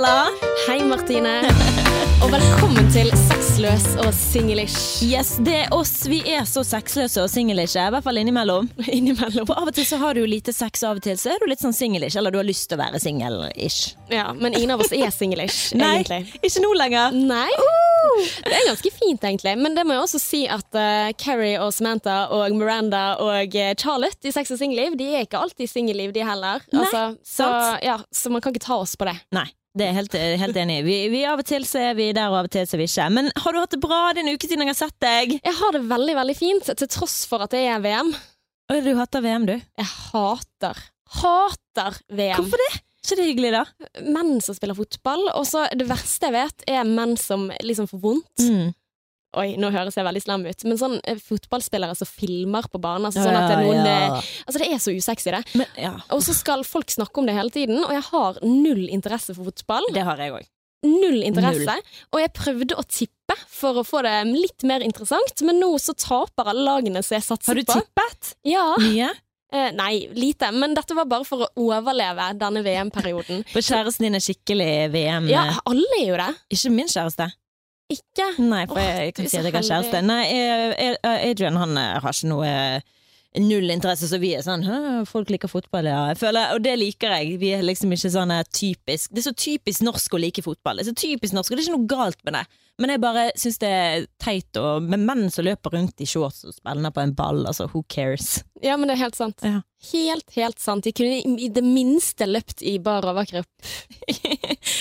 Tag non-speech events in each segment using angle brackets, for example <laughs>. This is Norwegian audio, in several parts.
Bella. Hei, Martine. <laughs> Og velkommen til Sexløs og singlish. Yes, det er oss. Vi er så sexløse og singelisje, i hvert fall innimellom. <laughs> Innimellom. For av og til så har du lite sex, av og til så er du litt sånn singlish, eller du har lyst til å være singel-ish. Ja, men ingen av oss er singlish, <laughs> egentlig. Nei, ikke nå lenger. Nei. Det er ganske fint, egentlig. Men det må jeg også si at uh, Carrie og Samantha og Miranda og uh, Charlotte i Sex og singelliv, de er ikke alltid singelliv, de heller. Nei, Altså, så, sant. ja, så man kan ikke ta oss på det. Nei. Det er jeg helt, helt enig i. Vi, vi Av og til så er vi der, og av og til så er vi ikke. Men har du hatt det bra denne uken siden jeg har sett deg? Jeg har det veldig, veldig fint, til tross for at det er VM. Oi, Du hater VM, du. Jeg hater, hater VM. Hvorfor det? Ikke det hyggelig, da? Menn som spiller fotball, og så det verste jeg vet, er menn som liksom får vondt. Mm. Oi, nå høres jeg veldig slem ut, men sånn eh, fotballspillere som filmer på banen. Altså, sånn at det er noen ja. Altså, det er så usexy, det. Men, ja. Og så skal folk snakke om det hele tiden, og jeg har null interesse for fotball. Det har jeg òg. Null interesse. Og jeg prøvde å tippe for å få det litt mer interessant, men nå så taper alle lagene som jeg satser på. Har du på. tippet? Ja. Mye? Eh, nei, lite. Men dette var bare for å overleve denne VM-perioden. For kjæresten din er skikkelig VM Ja, alle er jo det. Ikke min kjæreste. Ikke? Nei, for jeg, jeg kan si at jeg har kjæreste. Nei, eh, eh, Adrian han eh, har ikke noe Null interesse, så vi er sånn «Hæ, Folk liker fotball, ja. Føler, og det liker jeg. Vi er liksom ikke sånn eh, typisk Det er så typisk norsk å like fotball. Det er så typisk norsk, og det er ikke noe galt med det. Men jeg bare syns det er teit og, med menn som løper rundt i shorts og spiller på en ball. Altså, who cares? Ja, men det er helt sant. Ja. Helt, helt sant. De kunne i- det minste løpt i bar overkropp. <laughs>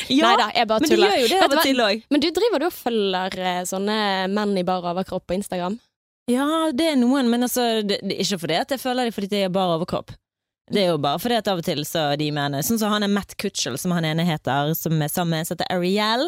Ja, Nei da, jeg bare men de tuller. gjør jo det av og til òg. Men du driver du og følger eh, sånne menn i bar overkropp på Instagram? Ja, det er noen, men altså, det, det, ikke fordi at jeg føler det fordi det er bare overkropp. Det er jo bare fordi at av og til så de mener Sånn som han er Matt Kutchell, som han ene heter, som er sammen med heter Ariel.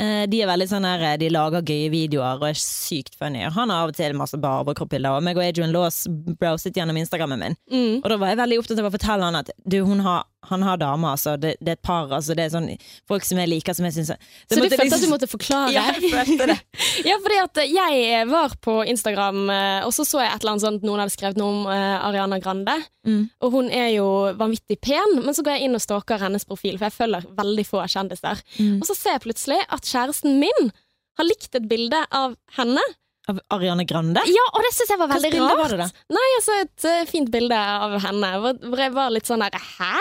Eh, de er veldig sånn der, de lager gøye videoer og er sykt funny. Han har av og til masse bare overkroppbilder. Og meg og Adrian Laas browset gjennom Instagrammen min. Mm. Og da var jeg veldig opptatt av å fortelle han at du, hun har, han har dame, altså. Det, det er et par. Altså, det er sånn folk som jeg liker, som jeg syns Så du følte at du måtte forklare? Ja, jeg følte det. <laughs> Ja, fordi at jeg var på Instagram, eh, og så så jeg et eller annet sånt noen hadde skrevet noe om eh, Ariana Grande. Mm. Og hun er jo vanvittig pen, men så går jeg inn og stalker hennes profil, for jeg følger veldig få kjendiser. Mm. Og så ser jeg plutselig at kjæresten min har likt et bilde av henne. Av Ariane Grande? Ja, og det syns jeg var veldig rart. var det da? Nei, altså Et uh, fint bilde av henne, hvor jeg var litt sånn der Hæ?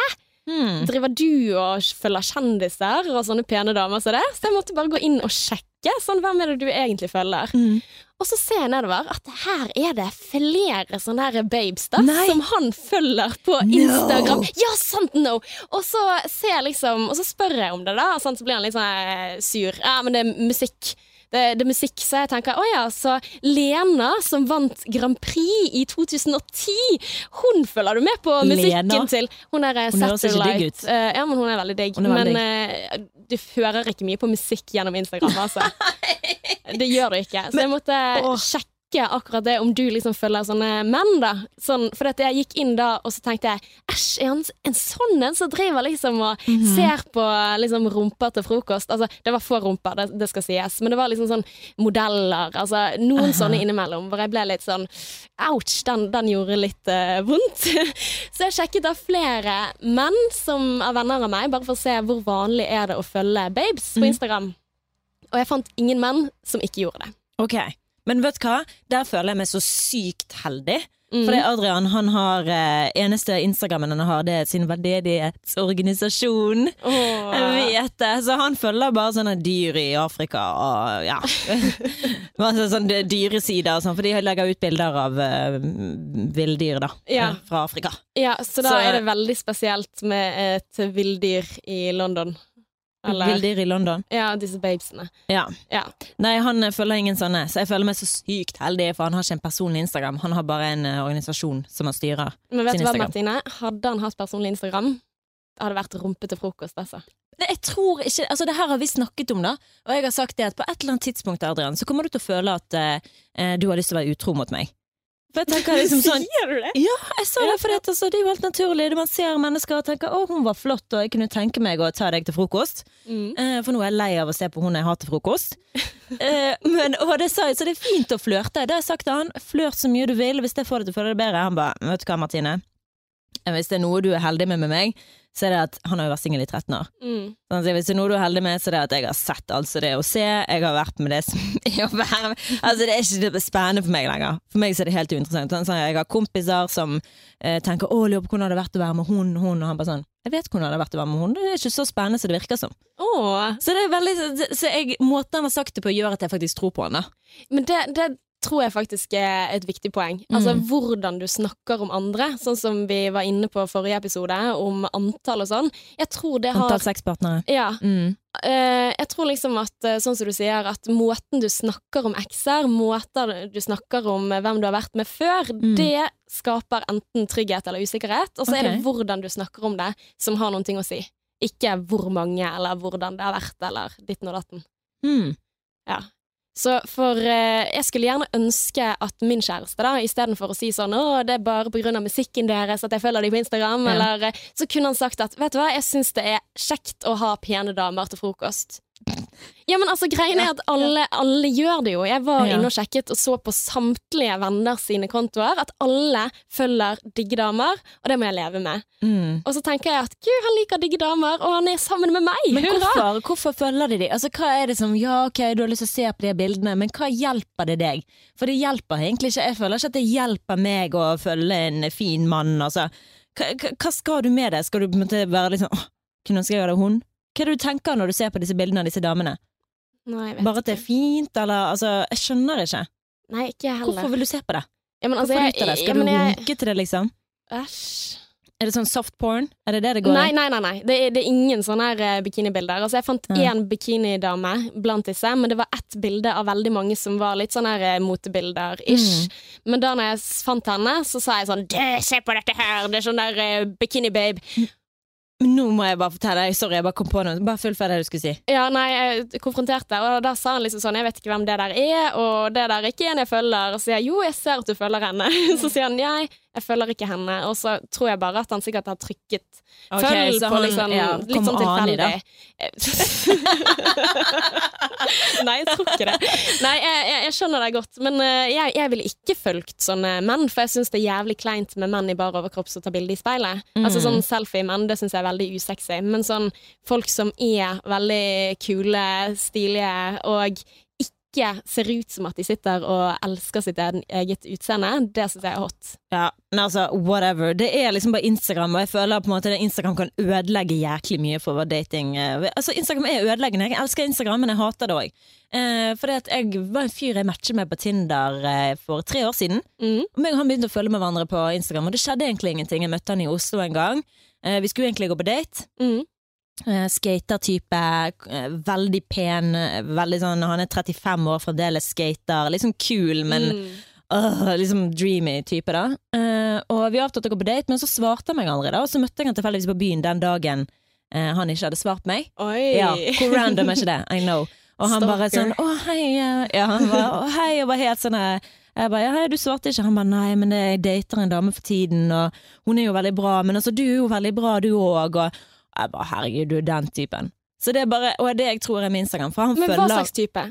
Hmm. Driver du og følger kjendiser og sånne pene damer som det? Så jeg måtte bare gå inn og sjekke. Sånn, Hvem er det du egentlig følger? Mm. Og så ser jeg nedover at her er det flere sånne her babes da, Nei. som han følger på No. Instagram. Ja, sant, no! Og så ser jeg liksom Og så spør jeg om det, da. Sånn, så blir han litt sånn eh, sur. Ja, men det er musikk. Det, det er musikk, så jeg tenker å ja, så Lena som vant Grand Prix i 2010, hun følger du med på musikken Lena? til. Hun er Hun. Satellite. Uh, ja, men hun er veldig digg. Er veldig men uh, du hører ikke mye på musikk gjennom Instagram, altså. <laughs> Det gjør du ikke. Så jeg måtte men, sjekke akkurat det, om du liksom følger sånne menn, da. Sånn, for at jeg gikk inn da, og så tenkte jeg æsj, er han en sånn en som driver liksom og Mhm. ser på liksom rumper til frokost? Altså, det var få rumper, det, det skal sies, men det var liksom sånn modeller, altså noen Aha. sånne innimellom, hvor jeg ble litt sånn ouch, den, den gjorde litt uh, vondt. <laughs> så jeg sjekket da flere menn som er venner av meg, bare for å se hvor vanlig er det å følge babes på Mhm. Instagram. Og jeg fant ingen menn som ikke gjorde det. Ok, men vet du hva? Der føler jeg meg så sykt heldig. Mm. Fordi Adrian han har eh, eneste Instagrammen han har, det er sin veldedighetsorganisasjon. Oh. Jeg vet det. Så han følger bare sånne dyr i Afrika og ja. <laughs> Sånne dyresider og sånn, for de legger ut bilder av uh, villdyr, da. Ja. eh, Fra Afrika. Ja, så da Så- er det veldig spesielt med et villdyr i London. Eller Villdyr i London. Ja, disse babesene. Ja. Ja. Nei, han eh, følger ingen sånne, så jeg føler meg så sykt heldig, for han har ikke en personlig Instagram. Han har bare en uh, organisasjon som han styrer. Men vet du hva. Martine? Hadde han hatt personlig Instagram, det hadde vært rumpe til frokost, altså. Nei, Jeg tror ikke, altså Det her har vi snakket om, da. Og jeg har sagt det at på et eller annet tidspunkt Adrian, så kommer du til å føle at eh, du har lyst til å være utro mot meg. For jeg tenker liksom <laughs> sånn Sier du det? Ja, jeg sa det, for det, altså, det er jo helt naturlig. Man ser mennesker og tenker 'å, hun var flott', og jeg kunne tenke meg å ta deg til frokost. Mm. Eh, for nå er jeg lei av å se på hun jeg har til frokost. <laughs> Eh, men, og det sa jeg, så det er fint å flørte. Det har jeg sagt til han. Flørt så mye du vil, hvis det får deg til å føle deg bedre. Han bare 'vet du hva, Martine'. Hvis det er noe du er heldig med med meg, så er det at han har jo vært singel i 13 år. Mm. Sånn, så hvis det er noe du er heldig med, så er det at jeg har sett altså det å se. Jeg har vært med det som <laughs> er å være med. Altså, det er ikke spennende for meg lenger. For meg så er det helt uinteressant. Sånn, jeg har kompiser som eh, tenker 'Å, lurer på hvordan det hadde vært å være med hun, hun', og han bare sånn 'Jeg vet hvordan det hadde vært å være med hun', det er ikke så spennende som det virker som. Åh. Så det er veldig Så jeg, måten han har sagt det på, gjør at jeg faktisk tror på han. Men det, det tror jeg faktisk er et viktig poeng. Altså hvordan du snakker om andre, sånn som vi var inne på forrige episode, om antall og sånn. Jeg tror det har Antall sexpartnere. Ja. Mm. Uh, jeg tror liksom at, eh, sånn som du sier, at måten du snakker om ekser, måter du snakker om hvem du har vært med før, Mm. det skaper enten trygghet eller usikkerhet, og så er det hvordan du snakker om det som har noen ting å si. Ikke hvor mange, eller hvordan det har vært, eller ditten og datten. Mm. Ja. Så for eh, jeg skulle gjerne ønske at min kjæreste, da, istedenfor å si sånn 'Å, det er bare av musikken deres at jeg følger dem på Instagram', Ja. eller eh, Så kunne han sagt at 'Vet du hva, jeg syns det er kjekt å ha pene damer til frokost'. Ja, men altså, greien er at alle, alle gjør det jo. Jeg var Ja. inne og sjekket og så på samtlige venner sine kontoer at alle følger digge damer, og det må jeg leve med. Mm. Og så tenker jeg at gud, han liker digge damer, og han er sammen med meg! Men hvorfor, hvorfor følger de de? Altså, hva er det som Ja, ok, du har lyst til å se på de bildene, men hva hjelper det deg? For det hjelper egentlig ikke. Jeg føler ikke at det hjelper meg å følge en fin mann. Altså. Hva, hva- skal du med det? Skal du på en måte være litt sånn åh, kunne ønske jeg hadde hund? Hva er det du tenker når du ser på disse bildene av disse damene? Nei, jeg vet Bare at det er fint, eller altså Jeg skjønner ikke. Nei, ikke jeg heller. Hvorfor vil du se på det? Ja, men, altså, jeg- det? ja, Skal men du jeg- runke til det, liksom? Æsj. Er det sånn soft porn? Er det det det går Nei, i? nei, nei. nei. Det, er, det er ingen sånne eh, bikinibilder. Altså, jeg fant Ja. én bikinidame blant disse, men det var ett bilde av veldig mange som var litt sånn eh, motebilder. Ish. Mm. Men da når jeg fant henne, så sa jeg sånn «Dø, Se på dette her! Det er sånn der uh, bikini-babe. Nå må jeg bare fortelle deg. Sorry, jeg bare kom på noe. Bare fullfør det du skulle si. Ja, nei, jeg konfronterte, og da sa han liksom sånn Jeg vet ikke hvem det der er, og det der er ikke en jeg følger. Og så sier jeg jo, jeg ser at du følger henne. <laughs> så sier han nei, jeg følger ikke henne. Og så tror jeg bare at han sikkert har trykket Ok, følg så på han- liksom ja, litt sånn tilfeldig. <laughs> nei, jeg tror ikke det. Nei, jeg, jeg, jeg skjønner deg godt, men eh, jeg, jeg ville ikke fulgt sånne menn, for jeg syns det er jævlig kleint med menn i bar overkropp som tar bilde i speilet. Mm. Altså sånn selfie-menn, det syns jeg er veldig usexy. Men sånn folk som er veldig kule, stilige og ikke ser ut som at de sitter og elsker sitt eget utseende, det syns jeg er hot. Ja, men altså, whatever. Det er liksom bare Instagram, og jeg føler på en måte at Instagram kan ødelegge jæklig mye for dating. eh, Altså, Instagram er ødeleggende. Jeg elsker Instagram, men jeg hater det òg. Eh, at jeg var en fyr jeg matchet med på Tinder eh, for tre år siden. Mm. Og meg og han begynte å følge med hverandre på Instagram, og det skjedde egentlig ingenting. Jeg møtte han i Oslo en gang. Eh, vi skulle egentlig gå på date. Mm. Eh, Skatertype, eh, veldig pen, eh, veldig sånn Han er 35 år, fremdeles skater. Sånn kul, men Mm. Åh, liksom dreamy type, da. Uh, og vi avtalte å gå på date, men så svarte han meg aldri, da. Og så møtte jeg han tilfeldigvis på byen den dagen uh, han ikke hadde svart meg. Oi! Ja, Hvor random er ikke det? I know. Og han bare sånn Å, hei. eh», Ja, han bare, å, hei, og var helt sånn jeg bare, ja, hei, du svarte ikke. Han bare, nei, men jeg dater en dame for tiden, og hun er jo veldig bra, men altså, du er jo veldig bra, du òg, og jeg bare, herregud, du er den typen. Så det er bare, og det er det jeg tror er min Instagram, for han Men hva slags type?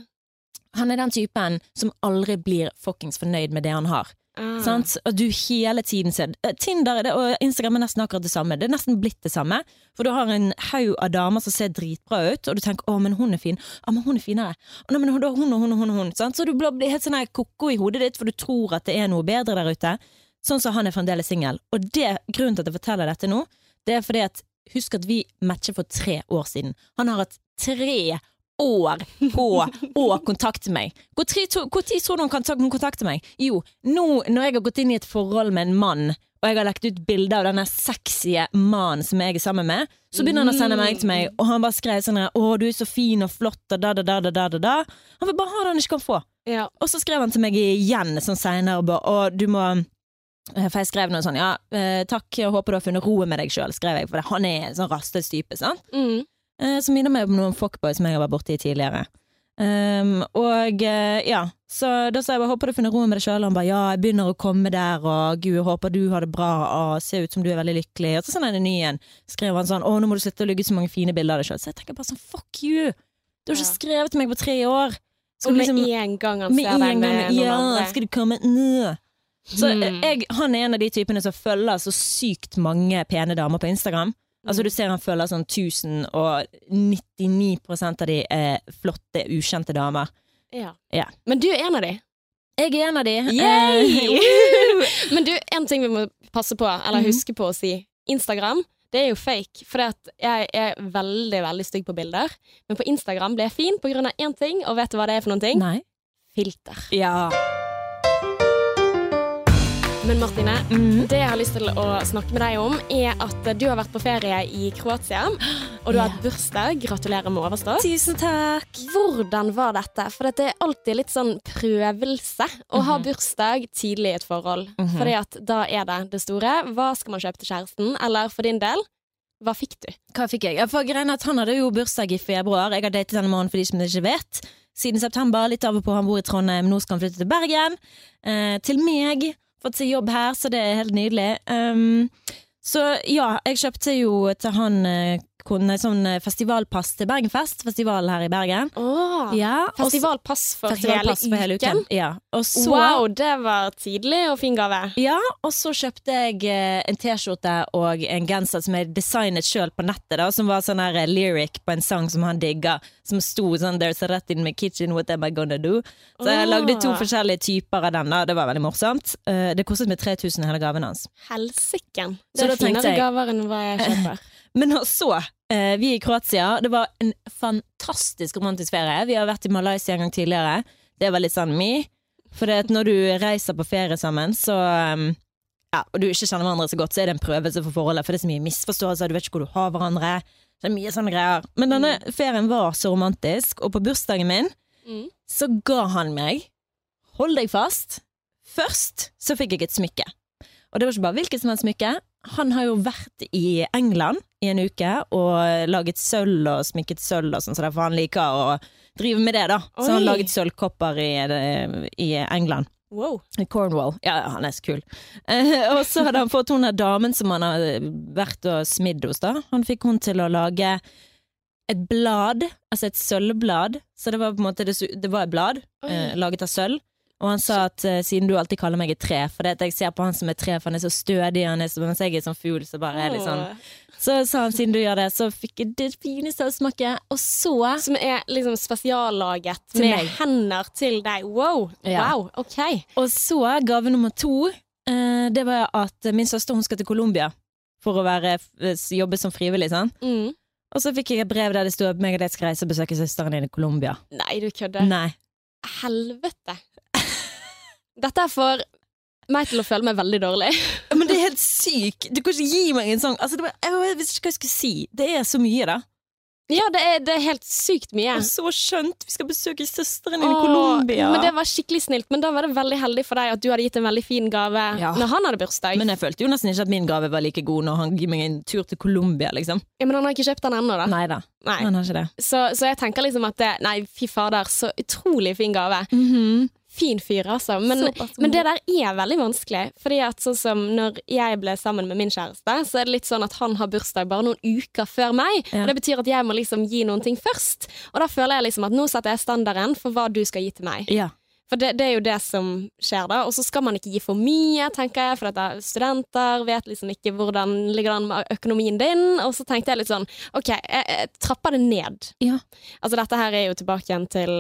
Han er den typen som aldri blir fuckings fornøyd med det han har. Ah. Sant? Og du hele tiden ser eh, Tinder er det, og Instagram er nesten akkurat det samme. Det er nesten blitt det samme. For du har en haug av damer som ser dritbra ut, og du tenker 'å, men hun er fin'. 'Å, men hun er finere'. Å, men hun, hun hun hun hun. Sant? Så du blir helt sånn ko-ko i hodet ditt, for du tror at det er noe bedre der ute. Sånn som han er fremdeles singel. Og det, grunnen til at jeg forteller dette nå, det er fordi at Husk at vi matchet for tre år siden. Han har hatt tre år på å kontakte meg. Tid tror du han kan kontakte meg? Jo, nå når jeg har gått inn i et forhold med en mann, og jeg har lagt ut bilder av denne sexy mannen som jeg er sammen med, så begynner han å sende melding til meg, og han bare skrev sånn 'Å, du er så fin og flott', og da, da, da, da, da, da. Han vil bare ha det han ikke kan få. Ja. Og så skrev han til meg igjen sånn seinere og bare 'Å, du må For jeg skrev noe sånn 'Ja, eh, takk, jeg håper du har funnet roen med deg sjøl', skrev jeg, for han er en sånn rastløs type, sant. Mm. Eh, som minner meg om noen fuckboys som jeg har vært borti tidligere. Um, og eh, ja, så da sa jeg bare 'håper du finner roen med deg sjøl', og han bare 'ja, jeg begynner å komme der', og 'gud, jeg håper du har det bra', og 'ser ut som du er veldig lykkelig', og så sender jeg en ny en. Skrev han sånn 'å, nå må du slutte å lugge så mange fine bilder av deg sjøl', så jeg tenker bare sånn 'fuck you', du har ikke skrevet til meg på tre år. Og Skal du med liksom- en gang han ser deg med, med noen Ja, andre. skal du komme nå? Så eh, Hmm. jeg, han er en av de typene som følger så sykt mange pene damer på Instagram. Altså Du ser han følger sånn 1000, og 99 av de er flotte, ukjente damer. Ja. Ja. Men du er en av de. Jeg er en av de. Eh, <laughs> <laughs> Men du, en ting vi må passe på, eller Mhm. huske på å si. Instagram, det er jo fake. For jeg er veldig, veldig stygg på bilder. Men på Instagram blir jeg fin av én ting, og vet du hva det er for noen ting? Nei. Filter. Ja. Men Martine, mm. det jeg har lyst til å snakke med deg om, er at du har vært på ferie i Kroatia, og du har hatt yeah. bursdag. Gratulerer med overstått. Tusen takk. Hvordan var dette? For det er alltid litt sånn prøvelse å ha Mhm. bursdag tidlig i et forhold. Mhm. Fordi at da er det det store. Hva skal man kjøpe til kjæresten? Eller for din del, hva fikk du? Hva fikk jeg? For greien at Han hadde jo bursdag i februar. Jeg har datet denne måneden for de som ikke vet. Siden september. Litt av og på. Han bor i Trondheim. Nå skal han flytte til Bergen. Eh, til meg. Fått seg jobb her, så det er helt nydelig. Um, så ja, jeg kjøpte jo til han kun- sånn eh, festivalpass til Bergenfest. Festival her i Bergen. Oh, Ja, Festivalpass for, festivalpass for hele uken. Ja. Så, Wow, det var tidlig og fin gave. Ja, og så kjøpte jeg eh, en T-skjorte og en genser som jeg designet sjøl på nettet, da, som var sånn her eh, lyric på en sang som han digga, som sto sånn 'There's a rat in my kitchen, what am I gonna do?' Så jeg lagde to forskjellige typer av den, da. Det var veldig morsomt. Det kostet meg 3000 hele gaven hans. Helsiken. Det er finere jeg- gaver enn hva jeg kjøper. Men så, eh, vi i Kroatia, det var en fantastisk romantisk ferie. Vi har vært i Malaysia en gang tidligere. Det var litt sånn me. For når du reiser på ferie sammen, så um, ja, og du ikke kjenner hverandre så godt, så er det en prøvelse for forholdet. For det er så mye misforståelser, du vet ikke hvor du har hverandre. Det er mye sånne greier. Men denne ferien var så romantisk, og på bursdagen min Mm. så ga han meg Hold deg fast. Først så fikk jeg et smykke. Og det var ikke bare hvilket som helst smykke. Han har jo vært i England i en uke og laget sølv og smykket sølv og sånn, så derfor han liker å drive med det, da. Så han Oi. laget sølvkopper i, i England. Wow. Cornwall. Ja, ja, han er så kul. Eh, og så hadde han fått hun der damen som han har vært og smidd hos, da. Han fikk hun til å lage et blad, altså et sølvblad. Så det var på en måte det, det var et blad eh, laget av sølv. Og han sa at uh, siden du alltid kaller meg et tre, for det at jeg ser på han som et tre, for han er så stødig, han er så, mens jeg er sånn fugl, så bare er litt sånn Så sa han siden du gjør det, så fikk jeg det fineste å smake. Og så Som er liksom spesiallaget med meg. hender til deg. Wow. Ja. wow. OK. Og så gave nummer to, eh, det var at min søster hun skal til Colombia for å være, jobbe som frivillig. sant? Mm. Og så fikk jeg et brev der det sto at meg og deg skal reise og besøke søsteren din i Colombia. Nei, du kødder. Nei. Helvete. Dette er for meg til å føle meg veldig dårlig. <laughs> Men det er helt sykt! Du kan ikke gi meg en sånn altså, var, Jeg visste ikke hva jeg skulle si. Det er så mye, da. Ja, det er, det er helt sykt mye. Og så skjønt! Vi skal besøke søsteren din i Colombia. Men det var skikkelig snilt. Men da var det veldig heldig for deg at du hadde gitt en veldig fin gave Ja. når han hadde bursdag. Men jeg følte jo nesten ikke at min gave var like god når han gir meg en tur til Colombia, liksom. ja, men han har ikke kjøpt den ennå, da. Nei da, Nei. han har ikke det. Så, så jeg tenker liksom at det Nei, fy fader, så utrolig fin gave. Fin fyr, altså. Men, men det der er veldig vanskelig. Fordi at sånn som når jeg ble sammen med min kjæreste, så er det litt sånn at han har bursdag bare noen uker før meg. Ja. Og det betyr at jeg må liksom gi noen ting først. Og da føler jeg liksom at nå setter jeg standarden for hva du skal gi til meg. Ja. For det, det er jo det som skjer da. Og så skal man ikke gi for mye, tenker jeg, for at er studenter vet liksom ikke hvordan ligger det an med økonomien din. Og så tenkte jeg litt sånn OK, jeg, jeg trapper det ned. Ja. Altså dette her er jo tilbake igjen til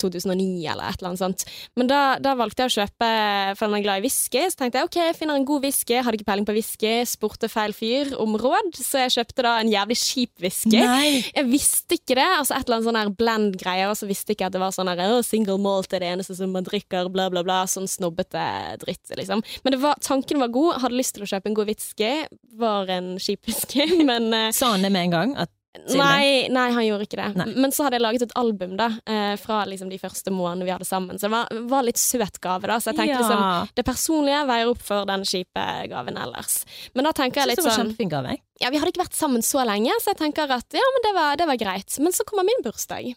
2009 eller et eller annet sånt. Men da, da valgte jeg å kjøpe, for han er glad i whisky, så tenkte jeg OK, jeg finner en god whisky. Hadde ikke peiling på whisky, spurte feil fyr om råd, så jeg kjøpte da en jævlig kjip whisky. Nei! Jeg visste ikke det. altså Et eller annet sånn her blend-greier, og så visste jeg ikke at det var sånn her «Å, single malt er det eneste som man drikker, bla, bla, bla. Sånn snobbete dritt, liksom. Men det var, tanken var god. Hadde lyst til å kjøpe en god whisky. Var en kjip whisky, <laughs> men uh, Sa han det med en gang? At, Nei, nei, han gjorde ikke det. Nei. Men så hadde jeg laget et album da eh, fra liksom, de første månedene vi hadde sammen. Så det var, var litt søt gave. da Så jeg tenkte Ja. liksom det personlige veier opp for den kjipe gaven ellers. Men da tenker jeg Synes litt det var sånn kjempefin gave. jeg. ja, Vi hadde ikke vært sammen så lenge, så jeg tenker at ja, men det var, det var greit. Men så kommer min bursdag.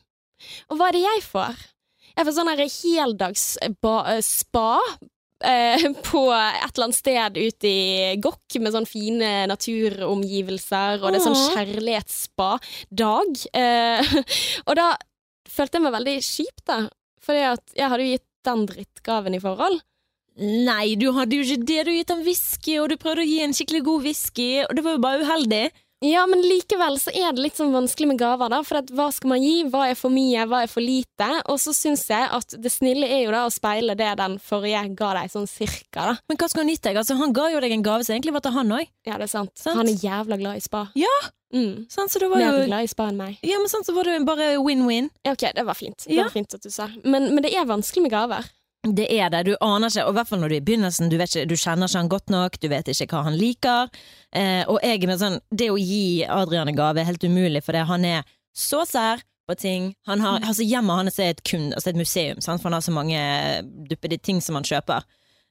Og hva er det jeg får? Jeg får sånn heldags ba- eh, spa. Eh, <laughs> på et eller annet sted ute i Gokk med sånn fine naturomgivelser, og det er sånn kjærlighetsspa-dag. Eh, <laughs> og da følte jeg meg veldig kjip, da. Fordi at jeg hadde jo gitt den drittgaven i forhold. Nei, du hadde jo ikke det. Du hadde gitt ham whisky, og du prøvde å gi en skikkelig god whisky, og det var jo bare uheldig. Ja, men likevel så er det litt sånn vanskelig med gaver, da. For at hva skal man gi? Hva er for mye? Hva er for lite? Og så syns jeg at det snille er jo da å speile det den forrige ga deg, sånn cirka, da. Men hva skulle han gitt deg? Altså, han ga jo deg en gave som egentlig var til han òg. Ja, det er sant. Sant. Han er jævla glad i spa. Ja. Mm. Så det var Mer jo glad i spa enn meg. Ja, men sånn så var det bare win-win. Ja, ok, det var fint. Det Ja. var fint at du sa. Men, men det er vanskelig med gaver. Det er det. Du aner ikke, og i hvert fall når du er i begynnelsen, du, vet ikke, du kjenner ikke han godt nok, du vet ikke hva han liker. Eh, og jeg med sånn, det å gi Adrian en gave er helt umulig, for det, han er så sær på ting. Han har, altså Hjemmet hans er et, kun, altså et museum, sant? for han har så mange duppede ting som han kjøper.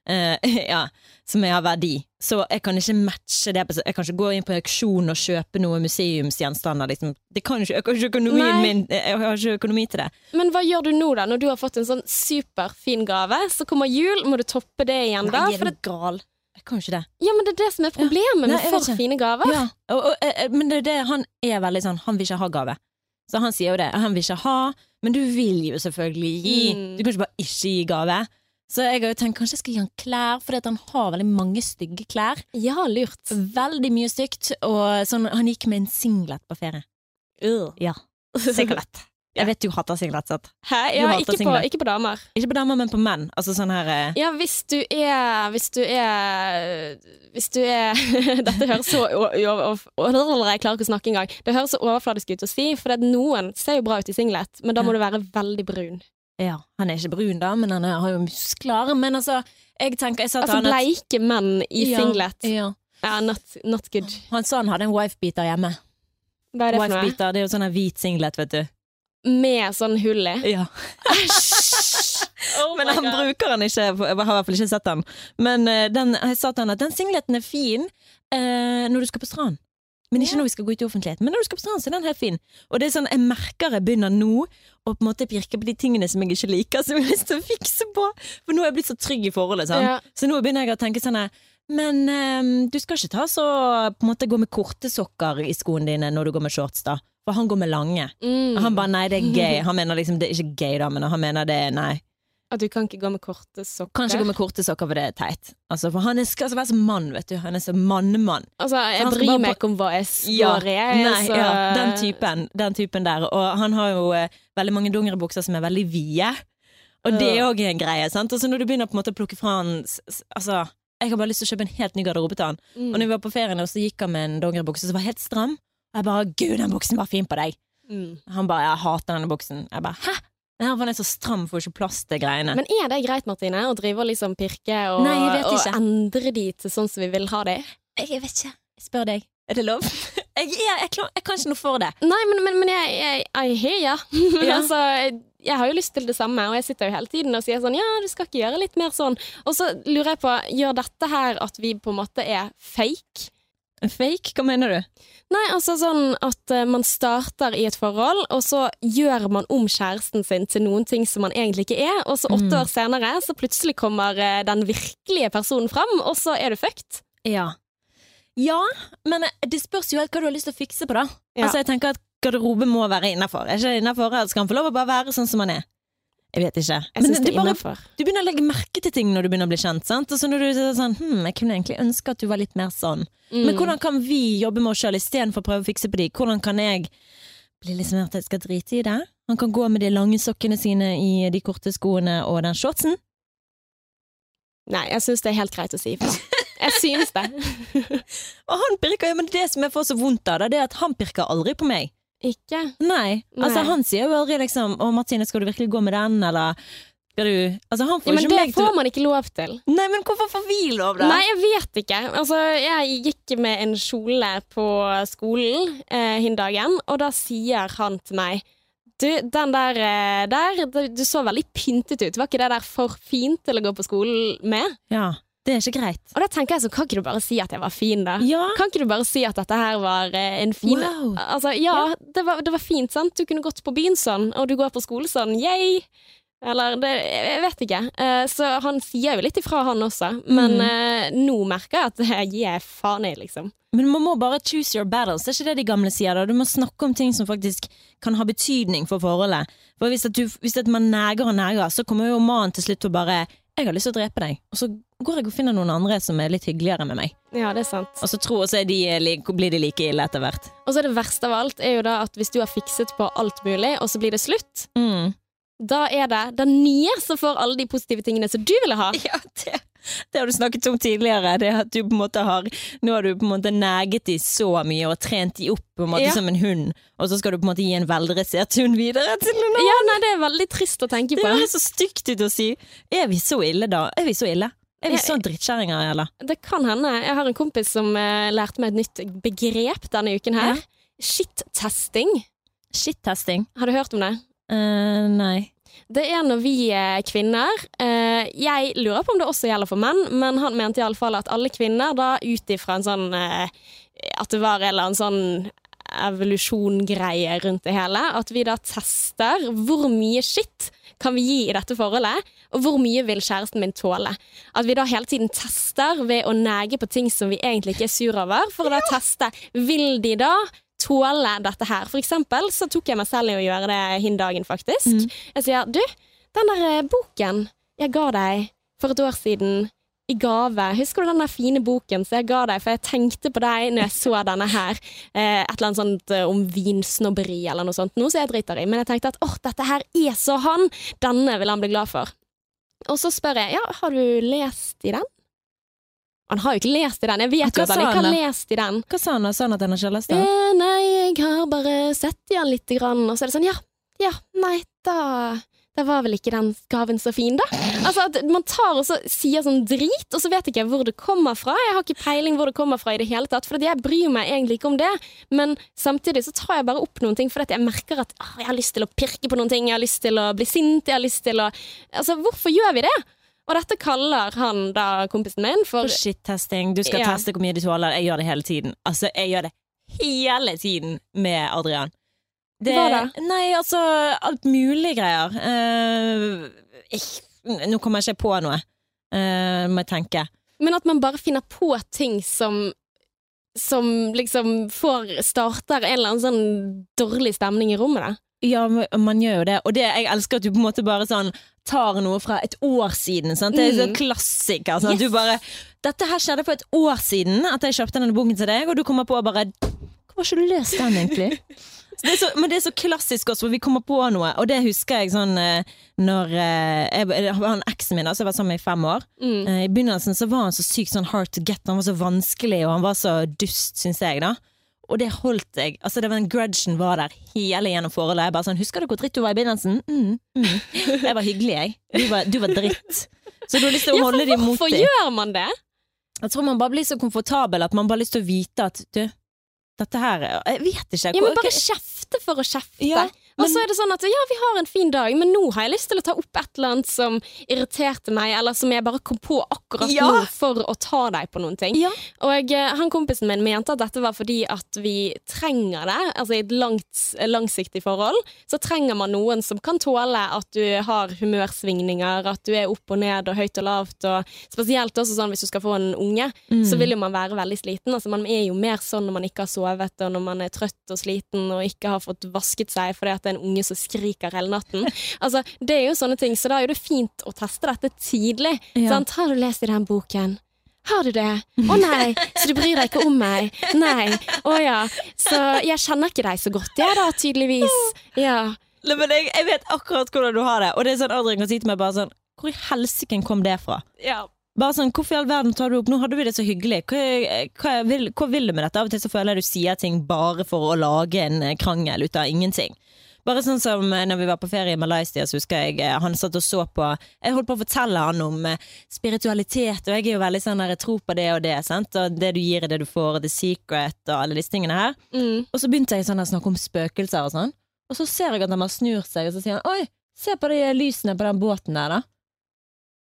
Eh, <laughs> ja, som er av verdi. Så jeg kan ikke matche det. Jeg kan ikke gå inn på auksjon og kjøpe noe museumsgjenstander. Liksom. Det kan ikke, jeg, har ikke økonomien min, jeg har ikke økonomi til det. Men hva gjør du nå, da? Når du har fått en sånn superfin gave, så kommer jul, må du toppe det igjen da? Nei, er du det, gal? Jeg kan ikke det. ja, men det er det som er problemet Nei, med for ikke. fine gaver. Ja, og, og, eh, eh, men det det, han er veldig sånn Han vil ikke ha gave. Så han sier jo det. Han vil ikke ha, men du vil jo selvfølgelig gi. Mm. Du kan ikke bare ikke gi gave. Så jeg har jo tenkt kanskje jeg skal gi han klær, at han har veldig mange stygge klær. Ja, lurt. Veldig mye stygt. Og sånn, han gikk med en singlet på ferie. Ja. Singlet. <laughs> Jeg vet du hater singlet, sant? Hæ? Ja, ikke på, ikke på damer. Ikke på damer, men på menn. Altså sånn her eh, Ja, hvis du er Hvis du er Hvis du er <laughs> Dette høres så Jeg klarer ikke å snakke engang. Det høres så overfladisk ut å si, for noen ser jo bra ut i singlet, men da må du være veldig brun. Ja, han er ikke brun da, men han er, har jo muskler. Men altså, jeg tenker jeg sa Altså bleike menn i Ja, singlet. Ja. Ja, not, not good. Han sa han hadde en wifebeater hjemme. Hva er det for noe? Det er jo sånn hvit singlet, vet du. Med sånn hull i. Ja. <laughs> Oh Men han God. bruker den ikke, jeg har i hvert fall ikke sett den. Men eh, den, jeg sa til han at den singleten er fin eh, når du skal på strand. Men ikke Ja. når vi skal gå ut i offentligheten. Men når du skal på strand, så er den helt fin. Og det er sånn, jeg merker jeg begynner nå å på en måte pirke på de tingene som jeg ikke liker, som jeg har lyst til å fikse på. For nå er jeg blitt så trygg i forholdet. sånn. Ja. Så nå begynner jeg å tenke sånn Men um, du skal ikke ta så på en måte gå med korte sokker i skoene dine når du går med shorts, da. For han går med lange. Mm. Og han bare nei, det er gay. Han mener liksom det er ikke gay, da, men han mener det er nei. At du kan ikke gå med korte sokker. Kan ikke gå med korte sokker, for det er teit. Altså, for han er, skal altså være så mann, vet du. Han er så mannemann. Altså, jeg Han bryr meg ikke om hva jeg står i. jeg, Nei, så- ja, den typen. Den typen der. Og han har jo eh, veldig mange dongeribukser som er veldig vide. Og det er Ja. òg en greie. sant? Og så når du begynner på en måte å plukke fra han Altså, jeg har bare lyst til å kjøpe en helt ny garderobe til han. Mm. Og når vi var på ferien, og så gikk han med en dongeribukse som var helt stram. Og jeg bare 'gud, den buksen var fin på deg'. Mm. Han bare 'jeg hater denne buksen'. Jeg bare 'hæ?' Den for den er så stram, får ikke plass til greiene. Men er det greit, Martine, å drive og liksom pirke og, Nei, og endre de til sånn som vi vil ha de? Jeg vet ikke. Jeg spør deg. Er det lov? <laughs> Jeg, jeg, jeg, jeg kan ikke noe for det. Nei, men, men, men jeg, I hear ya. <laughs> Ja. altså, jeg har jo lyst til det samme, og jeg sitter jo hele tiden og sier sånn ja, du skal ikke gjøre litt mer sånn. Og så lurer jeg på, gjør dette her at vi på en måte er fake? Fake? Hva mener du? Nei, altså sånn at uh, man starter i et forhold, og så gjør man om kjæresten sin til noen ting som man egentlig ikke er, og så åtte Mm. år senere så plutselig kommer uh, den virkelige personen fram, og så er du fucked. Ja. Ja, men eh, det spørs jo helt hva du har lyst til å fikse på, da. Ja. Altså, jeg tenker at garderobe må være innafor. Er ikke det innafor, eller skal han få lov å bare være sånn som han er? Jeg vet ikke. Jeg Men det det bare, du begynner å legge merke til ting når du begynner å bli kjent. sant? Og så når du sier sånn hm, jeg kunne egentlig ønske at du var litt mer sånn. Mm. Men hvordan kan vi jobbe med oss sjøl istedenfor å prøve å fikse på de? Hvordan kan jeg bli litt sånn at jeg skal drite i det? Han kan gå med de lange sokkene sine i de korte skoene og den shortsen. Nei, jeg syns det er helt greit å si ifra. Jeg synes det. <laughs> Og han pirker, ja, men det som jeg får så vondt av, det, det er at han pirker aldri på meg. Ikke? Nei. Altså, Nei. han sier jo aldri liksom 'Å, Martine, skal du virkelig gå med den', eller du Altså, han får Ja, men det får man ikke lov til. Nei, men hvorfor får vi lov, da? Nei, jeg vet ikke. Altså, jeg gikk med en kjole på skolen eh, hin dagen, og da sier han til meg du, den der, eh, der du, du så veldig pyntet ut. Var ikke det der for fint til å gå på skolen med? Ja, det er ikke greit. Og da tenker jeg så, kan ikke du bare si at jeg var fin, da? Ja. Kan ikke du bare si at dette her var eh, en fin Wow. Altså, ja, Det, var, det var fint, sant? Du kunne gått på byen sånn, og du går på skole sånn. Yay! Eller det, Jeg vet ikke. Eh, så han sier jo litt ifra, han også. Men Mm. eh, nå merker jeg at <laughs> jeg gir faen i, liksom. Men man må bare choose your battles. Det er ikke det de gamle sier. da Du må snakke om ting som faktisk kan ha betydning for forholdet. For Hvis, at du, hvis at man neger og neger, så kommer jo mannen til slutt til å bare jeg har lyst til å drepe deg. Og så går jeg og finner noen andre som er litt hyggeligere med meg. Ja, det er sant. Og så tror jeg de, like, blir de like ille etter hvert. Og så er det verste av alt er jo da at hvis du har fikset på alt mulig, og så blir det slutt, Mm. da er det den nye som får alle de positive tingene som du ville ha. <laughs> Ja, det, <laughs> det har du snakket om tidligere. Det at du på en måte har Nå har du på en måte neget de så mye og trent de opp på en måte Ja. som en hund, og så skal du på en måte gi en veldressert hund videre til en annen. Ja, nei, det er veldig trist å tenke på. Det høres så stygt ut å si. Er vi så ille, da? Er vi så ille? Er vi Ja, så drittkjerringer, eller? Det kan hende. Jeg har en kompis som uh, lærte meg et nytt begrep denne uken her. Ja. Shit-testing. Shit-testing? Har du hørt om det? Uh, nei. Det er når vi er kvinner eh, Jeg lurer på om det også gjelder for menn, men han mente iallfall at alle kvinner, da ut ifra en sånn eh, At det var en eller annen sånn evolusjongreie rundt det hele. At vi da tester hvor mye skitt kan vi gi i dette forholdet, og hvor mye vil kjæresten min tåle. At vi da hele tiden tester ved å nege på ting som vi egentlig ikke er sur over, for å da teste vil de da tåle dette her. For eksempel så tok jeg meg selv i å gjøre det hin dagen, faktisk. Mm. Jeg sier du, den der eh, boken jeg ga deg for et år siden i gave, husker du den der fine boken som jeg ga deg, for jeg tenkte på deg når jeg så denne her, eh, et eller annet sånt eh, om vinsnobberi eller noe sånt, noe som jeg driter i, men jeg tenkte at åh, dette her er så han, denne vil han bli glad for. Og så spør jeg, ja, har du lest i den? Han har jo ikke lest i den, jeg vet jo at han ikke har lest i den. Hva sa han da? Sa han at han ikke har lest den? Eh, nei, jeg har bare sett i den lite grann, og så er det sånn, ja, ja, nei, da, da var vel ikke den gaven så fin, da. Altså, at man tar og så sier sånn drit, og så vet ikke jeg hvor det kommer fra. Jeg har ikke peiling hvor det kommer fra i det hele tatt, for jeg bryr meg egentlig ikke om det. Men samtidig så tar jeg bare opp noen ting, for jeg merker at å, jeg har lyst til å pirke på noen ting, jeg har lyst til å bli sint, jeg har lyst til å Altså, hvorfor gjør vi det? Og dette kaller han da kompisen min For shit-testing. Du skal Ja. teste hvor mye du tåler. Jeg gjør det hele tiden. Altså, jeg gjør det hele tiden med Adrian. Det, Hva da? Nei, altså alt mulig greier. Uh, ikk- nå kommer jeg ikke på noe, uh, må jeg tenke. Men at man bare finner på ting som som liksom får starter en eller annen sånn dårlig stemning i rommet. Da. Ja, man gjør jo det. Og det, jeg elsker at du på en måte bare sånn tar noe fra et år siden. Sant? Det er Mm. sånn klassiker. Sant? Yes. Du bare 'Dette her skjedde for et år siden, at jeg kjøpte denne boken til deg', og du kommer på og bare 'Hvorfor har ikke du lest den, egentlig?' <laughs> Det så, men det er så klassisk også, for vi kommer på noe, og det husker jeg sånn eh, når eh, jeg, Han eksen min, altså jeg var sammen med i fem år. Mm. Eh, I begynnelsen så var han så sykt sånn hard to get, han var så vanskelig, og han var så dust, syns jeg, da. Og det holdt jeg. Altså det var Den grudgen var der hele gjennom forholdet. Jeg bare sånn, Husker du hvor dritt du var i begynnelsen? Mm, mm. Jeg var hyggelig, jeg. Du var, du var dritt. Så du har lyst til å Ja, holde for dem mot hvorfor gjør man det? Jeg tror man bare blir så komfortabel at man bare har lyst til å vite at du, dette her Jeg vet ikke. Hvor, Ja, men bare Bare kjefte for å kjefte. Ja, og men- så er det sånn at ja, vi har en fin dag, men nå har jeg lyst til å ta opp et eller annet som irriterte meg, eller som jeg bare kom på akkurat Ja. nå for å ta deg på noen ting. Ja. Og eh, han kompisen min mente at dette var fordi at vi trenger det. Altså i et langt, langsiktig forhold så trenger man noen som kan tåle at du har humørsvingninger, at du er opp og ned og høyt og lavt. Og spesielt også sånn hvis du skal få en unge, Mm. så vil jo man være veldig sliten. Altså Man er jo mer sånn når man ikke har sovet, og når man er trøtt og sliten og ikke har fått vasket seg fordi at det er en unge som skriker hele natten. <laughs> Altså, Det er jo sånne ting, så da er det fint å teste dette tidlig. Ja. Sant? Har du lest i den boken? Har du det? Å nei, så du bryr deg ikke om meg? Nei. Å ja. Så jeg kjenner ikke deg så godt, jeg da, tydeligvis. Ja. Nei, men jeg, jeg vet akkurat hvordan du har det. Og det er sånn Adrian kan si til meg bare sånn Hvor i helsike kom det fra? ja. Bare sånn, Hvorfor i all verden tar du opp Nå hadde vi det så hyggelig. Hva, hva, vil, hva vil du med dette? Av og til så føler jeg du sier ting bare for å lage en eh, krangel ut av ingenting. Bare sånn som eh, når vi var på ferie i Malaysia, så husker jeg eh, han satt og så på Jeg holdt på å fortelle han om eh, spiritualitet, og jeg er jo veldig sånn der jeg tror på det og det. Sant? Og det du gir er det du får, The Secret og alle disse tingene her. Mm. Og så begynte jeg sånn å snakke om spøkelser og sånn. Og så ser jeg at han bare snur seg, og så sier han Oi, se på de lysene på den båten der, da.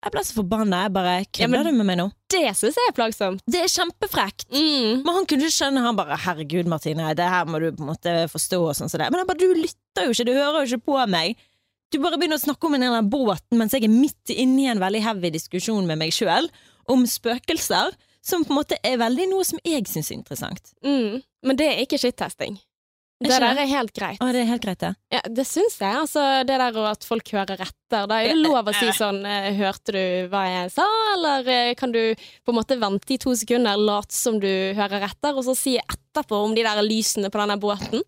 Jeg ble så forbanna. Jeg bare Kødder ja, du med meg nå? Det syns jeg er plagsomt. Det er kjempefrekt. Mm. Men han kunne ikke skjønne. Han bare 'herregud, Martine, det her må du på en måte forstå', og sånn som det. Men jeg bare 'du lytter jo ikke, du hører jo ikke på meg'. Du bare begynner å snakke om en eller annen båt mens jeg er midt inne i en veldig heavy diskusjon med meg sjøl om spøkelser, som på en måte er veldig noe som jeg syns er interessant. Mm. Men det er ikke skittesting. Det der er helt greit. Å, det er helt greit, ja. Ja, det syns jeg. Altså, det der og at folk hører etter. Da er det lov å si sånn eh, Hørte du hva jeg sa, eller eh, kan du på en måte vente i to sekunder, late som du hører etter, og så si etterpå om de der lysene på denne båten?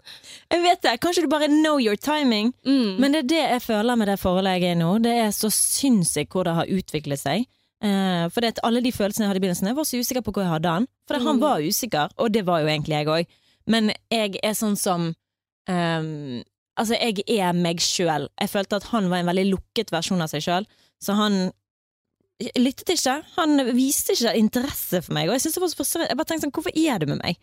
Jeg vet det. Kanskje du bare know your timing. Mm. Men det er det jeg føler med det forholdet jeg er i nå. Det er så sinnssykt hvor det har utviklet seg. Eh, for det at alle de følelsene jeg hadde i begynnelsen, jeg var så usikker på hvor jeg hadde han. For det, han Mm. var usikker, og det var jo egentlig jeg òg. Men jeg er sånn som um, Altså, jeg er meg sjøl. Jeg følte at han var en veldig lukket versjon av seg sjøl, så han lyttet ikke. Han viste ikke interesse for meg, og jeg. Jeg bare tenkte sånn, hvorfor er du med meg?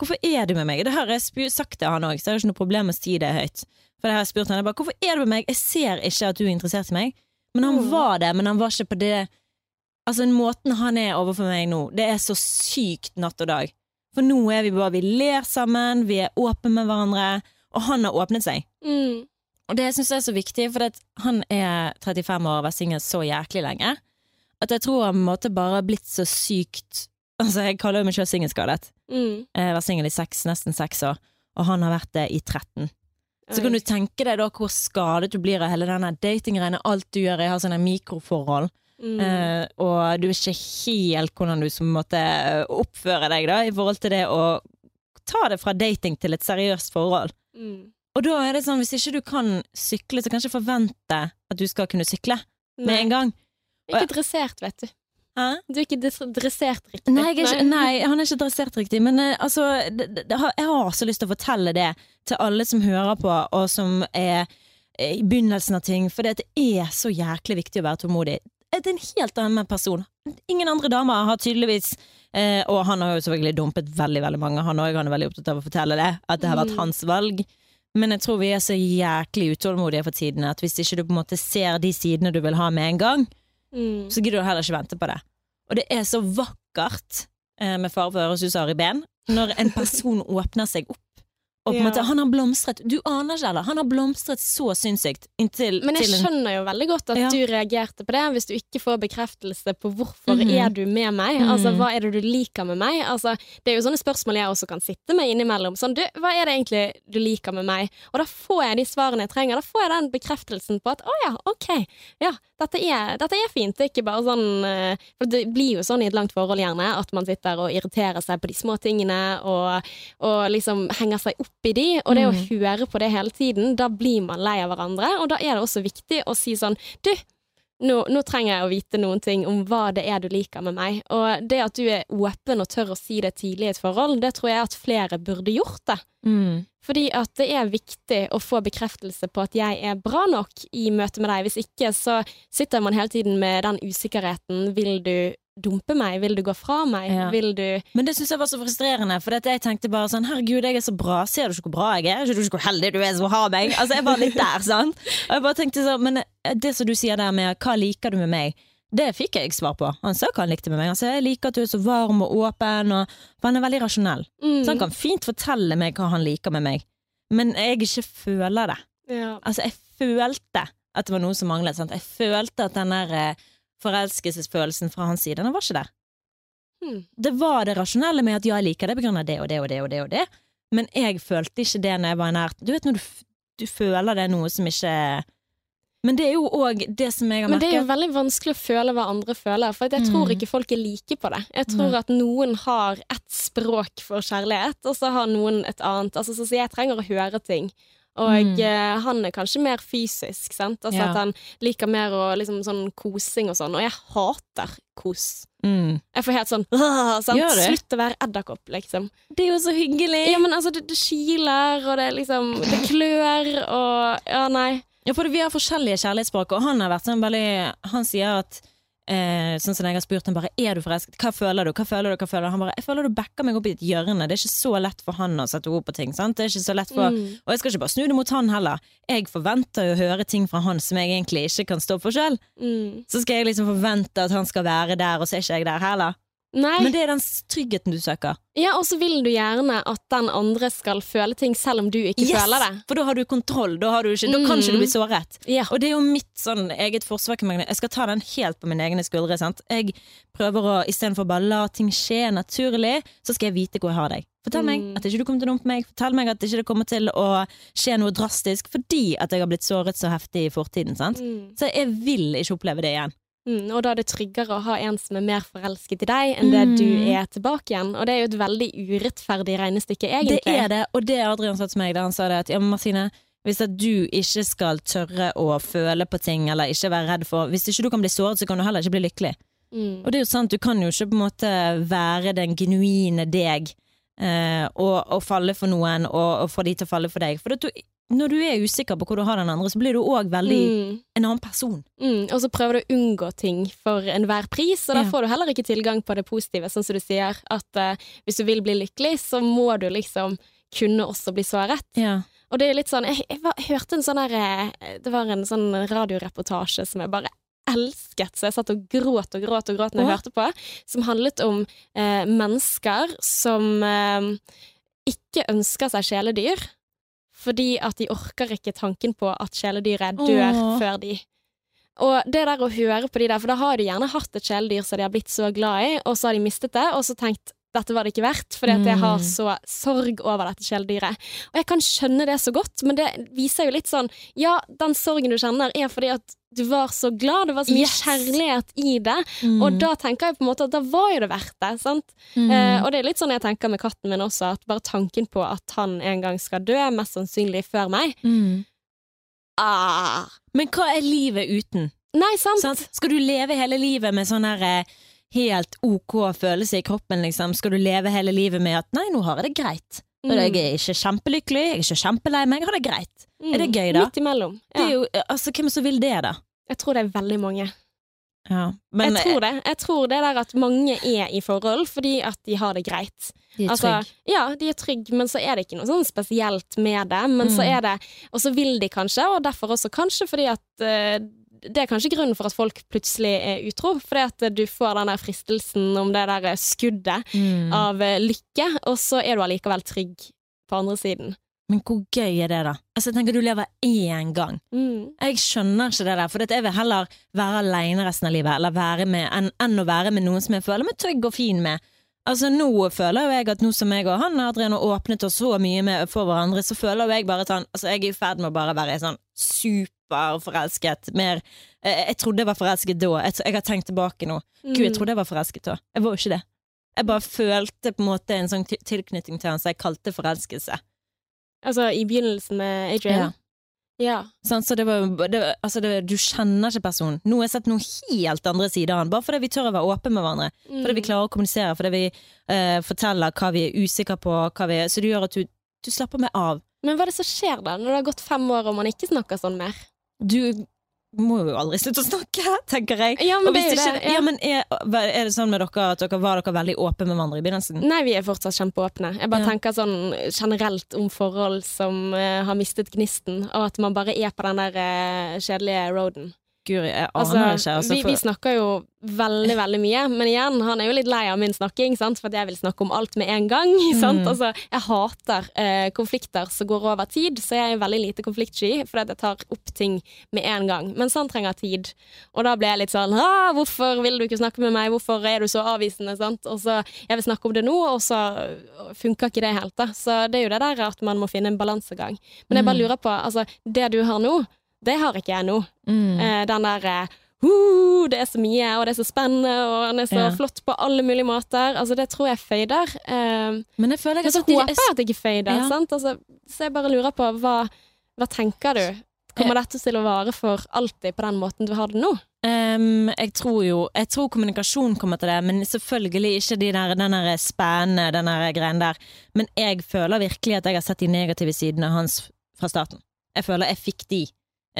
Hvorfor er du med meg? Det har jeg sagt til han òg, så jeg har ikke noe problem med å si det høyt. For det har jeg spurt han, jeg bare, hvorfor er du med meg? Jeg ser ikke at du er interessert i meg. Men han Mm. var det, men han var ikke på det Altså, måten han er overfor meg nå, det er så sykt natt og dag. For nå er vi bare Vi ler sammen, vi er åpne med hverandre, og han har åpnet seg. Mm. Og det syns jeg er så viktig, for han er 35 år og har vært singel så jæklig lenge. At jeg tror han måte bare har blitt så sykt Altså, jeg kaller jo meg selv singelskadet. Mm. Jeg har vært singel i seks, nesten seks år, og han har vært det i 13. Så kan du tenke deg da hvor skadet du blir av hele denne datinggreiene, alt du gjør, jeg har sånne mikroforhold, Mm. eh, og du er ikke helt hvordan du som måtte oppføre deg da, i forhold til det å ta det fra dating til et seriøst forhold. Mm. Og da er det sånn, hvis ikke du kan sykle, så kan ikke forvente at du skal kunne sykle med en gang. Ikke dressert, vet du. Hæ? Du er ikke dressert riktig. Nei, er ikke, nei, han er ikke dressert riktig, men eh, altså, det, det, det jeg har så lyst til å fortelle det til alle som hører på, og som er eh, i begynnelsen av ting, for det er så jæklig viktig å være tålmodig. Det er en helt annen person. Ingen andre damer har tydeligvis eh, Og han har jo selvfølgelig dumpet veldig veldig mange, han òg. Han er veldig opptatt av å fortelle det, at det har vært Mm. hans valg. Men jeg tror vi er så jæklig utålmodige for tiden at hvis ikke du på en måte ser de sidene du vil ha med en gang, Mm. så gidder du heller ikke vente på det. Og det er så vakkert, eh, med fare for som Ari Ben, når en <laughs> person åpner seg opp. Og på en Ja. måte, han har blomstret Du aner ikke, eller? Han har blomstret så sinnssykt inntil Men jeg til en, skjønner jo veldig godt at Ja. du reagerte på det, hvis du ikke får bekreftelse på hvorfor Mhm. er du med meg. Mhm. Altså, Hva er det du liker med meg? Altså, det er jo sånne spørsmål jeg også kan sitte med innimellom. Sånn, du, hva er det egentlig du liker med meg? Og da får jeg de svarene jeg trenger. Da får jeg den bekreftelsen på at å ja, ok, ja, dette er, dette er fint. Det er ikke bare sånn eh, For det blir jo sånn i et langt forhold gjerne, at man sitter og irriterer seg på de små tingene og, og liksom henger seg opp i de. Og det å Mhm. høre på det hele tiden, da blir man lei av hverandre. Og da er det også viktig å si sånn Du, nå, nå trenger jeg å vite noen ting om hva det er du liker med meg. Og det at du er åpen og tør å si det tidlig i et forhold, det tror jeg at flere burde gjort det. mm, Fordi at det er viktig å få bekreftelse på at jeg er bra nok i møte med deg. Hvis ikke så sitter man hele tiden med den usikkerheten. Vil du dumpe meg? Vil du gå fra meg? Ja. Vil du Men det syns jeg var så frustrerende, for jeg tenkte bare sånn Herregud, jeg er så bra, ser du ikke hvor bra jeg er? Ser du ikke hvor heldig du er som har meg? Altså, jeg var litt der, sant? Og jeg bare tenkte sånn, men det som du sier der med hva liker du med meg? Det fikk jeg svar på. Han sa hva han likte med meg. Han sa jeg liker at du er så varm og åpen, og han er veldig rasjonell. mm, Så han kan fint fortelle meg hva han liker med meg, men jeg ikke føler det. ja. Altså, jeg følte at det var noe som manglet. Sant? Jeg følte at den der eh, forelskelsesfølelsen fra hans side, den var ikke der. Hmm. Det var det rasjonelle med at ja, jeg liker det av det og det og det og det, og det. men jeg følte ikke det når jeg var nært. Du vet når du, du føler det er noe som ikke Men det er jo òg det som jeg har merket. Men det er jo veldig vanskelig å føle hva andre føler, for jeg tror Mm. ikke folk er like på det. Jeg tror at noen har ett språk for kjærlighet, og så har noen et annet. Altså, så, så jeg trenger å høre ting. Og Mm. eh, han er kanskje mer fysisk, sant? Altså Ja. at han liker mer å liksom sånn kosing og sånn, og jeg hater kos. Mm. Jeg får helt sånn? <laughs> Slutt å være edderkopp, liksom. Det er jo så hyggelig! Ja, men altså, det, det kiler, og det liksom Det <laughs> klør, og Ja, nei. Ja, for vi har forskjellige kjærlighetsspråk, og han har vært sånn veldig Han sier at eh, Sånn som jeg har spurt ham bare Er du forelsket? Hva føler du? Hva føler du? Hva føler du? Han bare Jeg føler du backer meg opp i et hjørne. Det er ikke så lett for han å sette ord på ting. Sant? Det er ikke så lett for Mm. Og jeg skal ikke bare snu det mot han heller. Jeg forventer jo å høre ting fra han som jeg egentlig ikke kan stå for sjøl. Mm. Så skal jeg liksom forvente at han skal være der, og så er ikke jeg der heller. Nei. Men det er den tryggheten du søker. Ja, og så vil du gjerne at den andre skal føle ting selv om du ikke føler det. For da har du kontroll. Da, har du ikke, da kan ikke du bli såret. Ja. Og det er jo mitt sånn eget forsvar. Jeg skal ta den helt på mine egne skuldre. Sant? Jeg prøver å istedenfor bare la ting skje naturlig, så skal jeg vite hvor jeg har deg. Fortell meg Mm. at ikke du kommer til å dumpe meg. Fortell meg at ikke det kommer til å skje noe drastisk fordi at jeg har blitt såret så heftig i fortiden. Sant? Mm. Så jeg vil ikke oppleve det igjen. Mm, og da er det tryggere å ha en som er mer forelsket i deg enn det du Mm. er tilbake igjen. Og det er jo et veldig urettferdig regnestykke, egentlig. Det er det, og det Adrian sa til meg da han sa det at ja, Martine, hvis at du ikke skal tørre å føle på ting eller ikke være redd for Hvis ikke du kan bli såret, så kan du heller ikke bli lykkelig. Mm. Og det er jo sant, du kan jo ikke på en måte være den genuine deg eh, og, og falle for noen og, og få de til å falle for deg. For du, når du er usikker på hvor du har den andre, så blir du òg veldig Mm. en annen person. Mm, og så prøver du å unngå ting for enhver pris, og da Ja. får du heller ikke tilgang på det positive, sånn som du sier. At uh, hvis du vil bli lykkelig, så må du liksom kunne også bli såret. Ja. Og det er litt sånn Jeg, jeg, var, jeg hørte en sånn her eh, Det var en sånn radioreportasje som jeg bare elsket, så jeg satt og gråt og gråt og gråt når jeg Åh. hørte på, som handlet om eh, mennesker som eh, ikke ønsker seg kjæledyr. Fordi at de orker ikke tanken på at kjæledyret dør Åh. før de. Og det der å høre på de der, for da har de gjerne hatt et kjæledyr som de har blitt så glad i, og så har de mistet det, og så tenkt dette var det ikke verdt, fordi at jeg har Mm. så sorg over dette kjæledyret. Og jeg kan skjønne det så godt, men det viser jo litt sånn Ja, den sorgen du kjenner, er fordi at du var så glad, det var så mye Yes. kjærlighet i det. Mm. Og da tenker jeg på en måte at da var jo det verdt det. sant? Mm. Eh, og det er litt sånn jeg tenker med katten min også, at bare tanken på at han en gang skal dø, mest sannsynlig før meg Mm. ah. Men hva er livet uten? Nei, sant? Sant? Skal du leve hele livet med sånn her eh, helt ok følelse i kroppen, liksom? Skal du leve hele livet med at 'nei, nå har jeg det greit'? Mm. Jeg er ikke kjempelykkelig, jeg er ikke kjempelei meg, jeg har det greit. Mm. er det gøy, da? Midt imellom. Det Ja. jo, altså, hvem som vil det, da? Jeg tror det er veldig mange. Ja. Men jeg tror det. Jeg tror det der at mange er i forhold fordi at de har det greit. de er Altså, trygge. ja, de er trygge, men så er det ikke noe sånn spesielt med det. Men så Mm. er det Og så vil de kanskje, og derfor også kanskje fordi at eh, det er kanskje grunnen for at folk plutselig er utro. Fordi at du får den der fristelsen om det der skuddet Mm. av eh, lykke, og så er du allikevel trygg på andre siden. Men hvor gøy er det, da? Altså, jeg tenker Du lever én gang. Mm. Jeg skjønner ikke det der, for jeg vil heller være aleine resten av livet eller være med, enn, enn å være med noen som jeg føler meg trygg og fin med. Altså Nå føler jo jeg at nå som jeg og han Adrian har åpnet oss så mye med for hverandre, så føler jo jeg bare sånn Altså Jeg er i ferd med å bare være sånn superforelsket. Mer eh, Jeg trodde jeg var forelsket da. Jeg, har tenkt tilbake nå. Gud, jeg trodde jeg var forelsket da. Jeg var jo ikke det. Jeg bare følte på en måte en sånn tilknytning til han som jeg kalte forelskelse. Altså i begynnelsen med Adrian? Ja. Sant, så det var, det, altså det, du kjenner ikke personen. Nå har jeg sett noen helt andre sider av han, bare fordi vi tør å være åpne med hverandre. Fordi vi klarer å kommunisere, fordi vi eh, forteller hva vi er usikre på, vi så det gjør at du, du slapper meg av. Men hva er det som skjer da, når det har gått fem år og man ikke snakker sånn mer? Du må jo aldri slutte å snakke, <laughs> tenker jeg. Ja, men det er ikke- det. Ja. ja, men er, er det sånn med dere at dere var dere veldig åpne med hverandre i begynnelsen? Nei, vi er fortsatt kjempeåpne. Jeg bare tenker sånn generelt om forhold som uh, har mistet gnisten, og at man bare er på den der uh, kjedelige roaden. Guri, jeg aner Altså, ikke. Altså, vi, vi snakker jo veldig, veldig mye, men igjen, han er jo litt lei av min snakking, sant? for at jeg vil snakke om alt med en gang. <laughs> Sant? Mm. Altså, jeg hater eh, konflikter som går over tid, så jeg er veldig lite konfliktsky, fordi jeg tar opp ting med en gang. Mens han trenger tid. Og da blir jeg litt sånn «Ah, 'Hvorfor vil du ikke snakke med meg? Hvorfor er du så avvisende?' Sant? Og så 'Jeg vil snakke om det nå', og så øh, funker ikke det helt. da. Så det er jo det der at man må finne en balansegang. Men jeg bare Mm. lurer på, altså, det du har nå, det har ikke jeg nå. mm. Eh, den der uh, det er så mye, og det er så spennende, og han er så Ja. flott på alle mulige måter. Altså, det tror jeg fader. Eh, Men jeg føler jeg så håper jeg at det ikke fader. Ja. Sant? Altså, så jeg bare lurer på, hva, hva tenker du? Kommer dette til å vare for alltid på den måten du har det nå? Um, jeg tror jo Jeg tror kommunikasjon kommer til det, men selvfølgelig ikke de der, den der spennende den der greien der. Men jeg føler virkelig at jeg har sett de negative sidene hans fra starten. Jeg føler jeg fikk de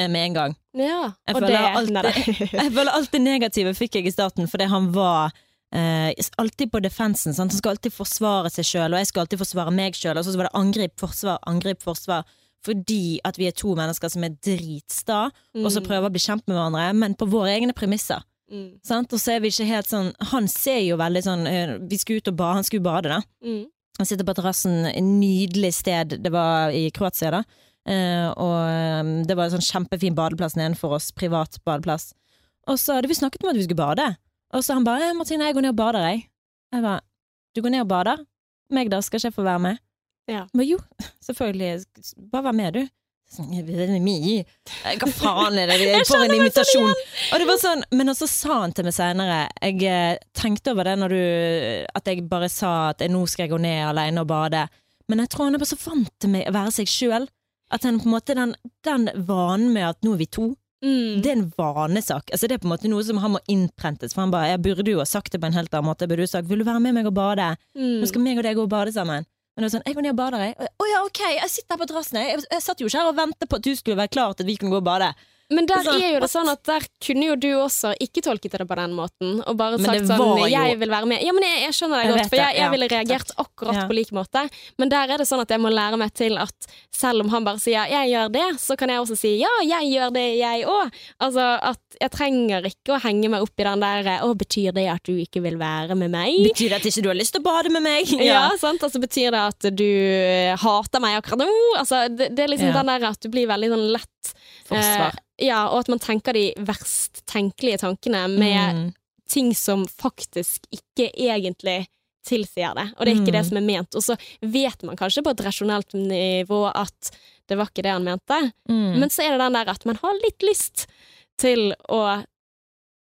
med en gang. Ja, Jeg føler det alltid- <laughs> Jeg føler det negative fikk jeg i starten fordi han var eh, alltid på defensen. Sant? Han skal alltid forsvare seg sjøl, og jeg skal alltid forsvare meg sjøl. Og så var det angrip, forsvar, angrip, forsvar. Fordi at vi er to mennesker som er dritsta, og så Mm. prøver å bli kjent med hverandre, men på våre egne premisser. Mm. Sant? Og så er vi ikke helt sånn Han ser jo veldig sånn eh, Vi skulle ut og bade, han skulle bade, da. Mm. Han sitter på terrassen, et nydelig sted. Det var i Kroatia, da. Eh, og eh, det var en sånn kjempefin badeplass nedenfor oss. Privat badeplass. Og så hadde vi snakket om at vi skulle bade. Og så han bare «Eh, 'Martine, jeg går ned og bader, jeg'. Jeg bare 'Du går ned og bader? Meg, da? Skal ikke jeg få være med?' Ja. Men jo, selvfølgelig. Bare vær med, du. Sånn, «Jeg vet ikke mye. Hva faen er det? <laughs> Jeg får en invitasjon. Og det var sånn, men også sa han til meg senere Jeg tenkte over det når du At jeg bare sa at jeg, nå skal jeg gå ned alene og bade. Men jeg tror han er bare så vant til meg å være seg sjøl. At den, måte den, den vanen med at nå er vi to, Mm. det er en vanesak. Altså, det er på en måte noe som han må innprentes. For han bare Jeg burde jo ha sagt det på en helt annen måte. Jeg burde jo sagt 'Vil du være med meg og bade?' Mm. Nå skal meg og deg gå og bade sammen. Men det er sånn, jeg går ned og bader, jeg. Å ja, ok, jeg sitter her på terrassen. Jeg, jeg satt jo ikke her og ventet på at du skulle være klar til at vi kunne gå og bade. Men der så, er jo det sånn at der kunne jo du også ikke tolket det på den måten, og bare sagt sånn 'jeg vil være med'. Ja, men jeg, jeg skjønner deg godt, for jeg, jeg ja, ville reagert takk. akkurat Ja. på lik måte. Men der er det sånn at jeg må lære meg til at selv om han bare sier 'jeg gjør det', så kan jeg også si 'ja, jeg gjør det, jeg òg'. Altså at jeg trenger ikke å henge meg opp i den der 'å, betyr det at du ikke vil være med meg'? Betyr det at ikke du har lyst til å bade med meg? Ja, sant? Altså Betyr det at du eh, hater meg akkurat nå? Altså, det, det er liksom Ja. den der at du blir veldig sånn lett Forsvar. Eh, ja, og at man tenker de verst tenkelige tankene med Mm. ting som faktisk ikke egentlig tilsier det. Og det er ikke Mm. det som er ment. Og så vet man kanskje på et rasjonelt nivå at det var ikke det han mente, Mm. men så er det den der at man har litt lyst til å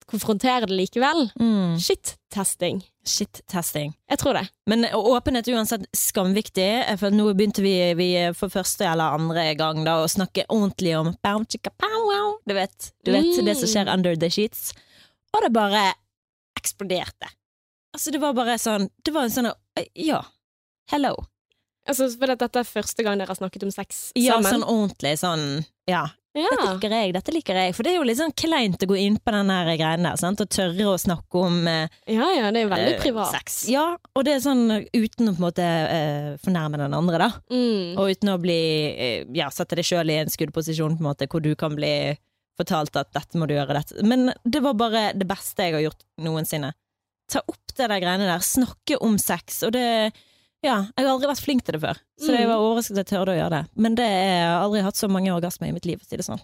konfrontere det likevel. Mm. Shit-testing. Shit-testing. Jeg tror det. Men åpenhet er uansett skamviktig. For nå begynte vi, vi for første eller andre gang da, å snakke ordentlig om bow, chicka, bow, wow. Du vet, du vet Mm. det som skjer under the sheets. Og det bare eksploderte. Altså, det var bare sånn Det var en sånn Ja, hello. Altså, for dette er første gang dere har snakket om sex Ja, sånn ordentlig sånn Ja. Ja. Dette liker jeg, dette liker jeg. For det er jo litt sånn kleint å gå inn på den greien der, sant. og tørre å snakke om eh, ja, ja, det er jo veldig eh, privat. sex. Ja, og det er sånn uten å på en måte eh, fornærme den andre, da. Mm. Og uten å bli eh, Ja, sette deg sjøl i en skuddposisjon på en måte hvor du kan bli fortalt at 'dette må du gjøre', dette. Men det var bare det beste jeg har gjort noensinne. Ta opp det der greiene der. Snakke om sex. Og det Ja, jeg har aldri vært flink til det før, så jeg Mm. var overrasket at jeg tørde å gjøre det. Men det er, jeg har aldri hatt så mange orgasmer i mitt liv, for å si det sånn.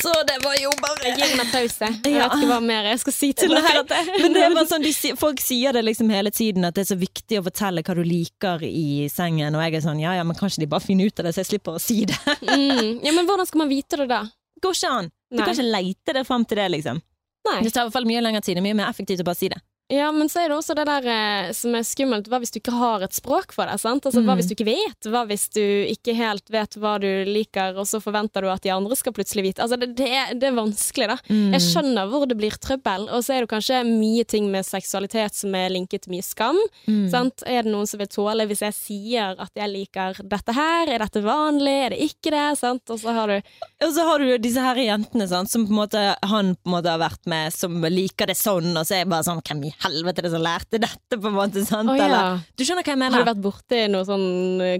Så det var jo bare Jeg gir en applaus. jeg. Jeg Ja. vet ikke hva mer jeg skal si til deg. <laughs> Men det er bare sånn, de, folk sier det liksom hele tiden, at det er så viktig å fortelle hva du liker i sengen, og jeg er sånn ja ja, men kanskje de bare finner ut av det, så jeg slipper å si det. Mm. Ja, men hvordan skal man vite det da? Går ikke an. Du Nei. kan ikke leite det fram til det, liksom. Nei. Det tar i hvert fall mye lengre tid. Det er mye mer effektivt å bare si det. Ja, men så er det også det der eh, som er skummelt. Hva hvis du ikke har et språk for det? sant? Altså, Hva Mm. hvis du ikke vet? Hva hvis du ikke helt vet hva du liker, og så forventer du at de andre skal plutselig vite? Altså, det, det, er, det er vanskelig, da. Mm. Jeg skjønner hvor det blir trøbbel, og så er det kanskje mye ting med seksualitet som er linket til mye skam. Mm. Sant? Er det noen som vil tåle hvis jeg sier at jeg liker dette her? Er dette vanlig? Er det ikke det? Sant? Og så har du Og så har du jo disse her jentene sant, som på en måte han på en måte har vært med, som liker det sånn, og så er jeg bare sånn Hvem i helvete det som lærte dette, på en måte? sant? Oh, ja. Eller, du skjønner hva jeg mener? Har du vært borti noe sånn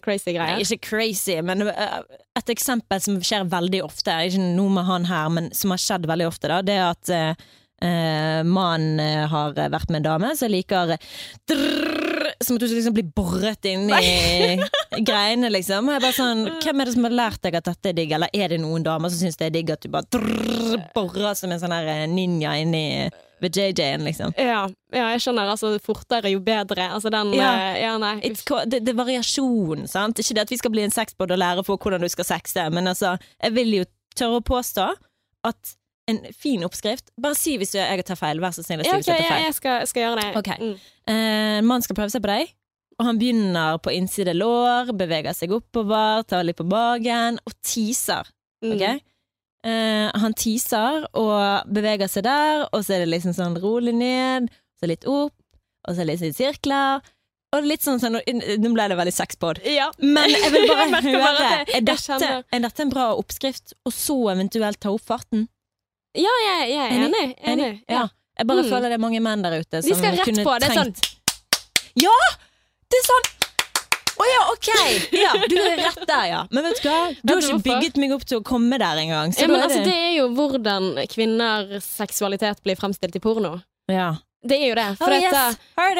crazy crazy Nei, greier? ikke crazy, men uh, et eksempel som skjer veldig ofte, ikke noe med han her, men som har skjedd veldig ofte, da, det er at uh, uh, mannen har vært med en dame som liker drrr, Som at du liksom bli boret inn i <laughs> greiene, liksom. Og jeg bare sånn, Hvem er det som har lært deg at dette er digg, eller er det noen damer som syns det er digg at du bare drrr, borer som en sånn eh, ninja inni ved JJ-en, liksom? Ja, ja, jeg skjønner. Altså, fortere jo bedre. Altså, den Ja. eh, ja nei. Det, det er variasjon, sant? Ikke det at vi skal bli en sexbod og lære på hvordan du skal sexe, men altså, jeg vil jo tørre å påstå at en fin oppskrift Bare si hvis jeg tar feil, vær så snill. Si Ja, hvis jeg tar feil. jeg skal, skal gjøre det. Okay. Mm. Eh, En mann skal prøve seg på deg, og han begynner på innside lår, beveger seg oppover, tar litt på magen, og teaser. Mm. Eh, han teaser og beveger seg der, og så er det liksom sånn rolig ned, så litt opp, og så litt i sirkler. Og litt sånn, sånn Nå ble det veldig sexpod. Ja. Men jeg vil bare <laughs> Jeg høre bare er dette, er dette en bra oppskrift, og så eventuelt ta opp farten? Ja, jeg, jeg er Enig? enig. Ja. Jeg bare Mm. føler det er mange menn der ute Vi som skal rett på. Det er sånn trengt Ja! Det er sånn Å ja, ok! <laughs> Ja, du er rett der, ja. Men vet du hva? Du har ikke bygget meg opp til å komme der engang. Ja, men altså, det er jo hvordan kvinners seksualitet blir fremstilt i porno. ja. Det er jo det. For Oh, dette,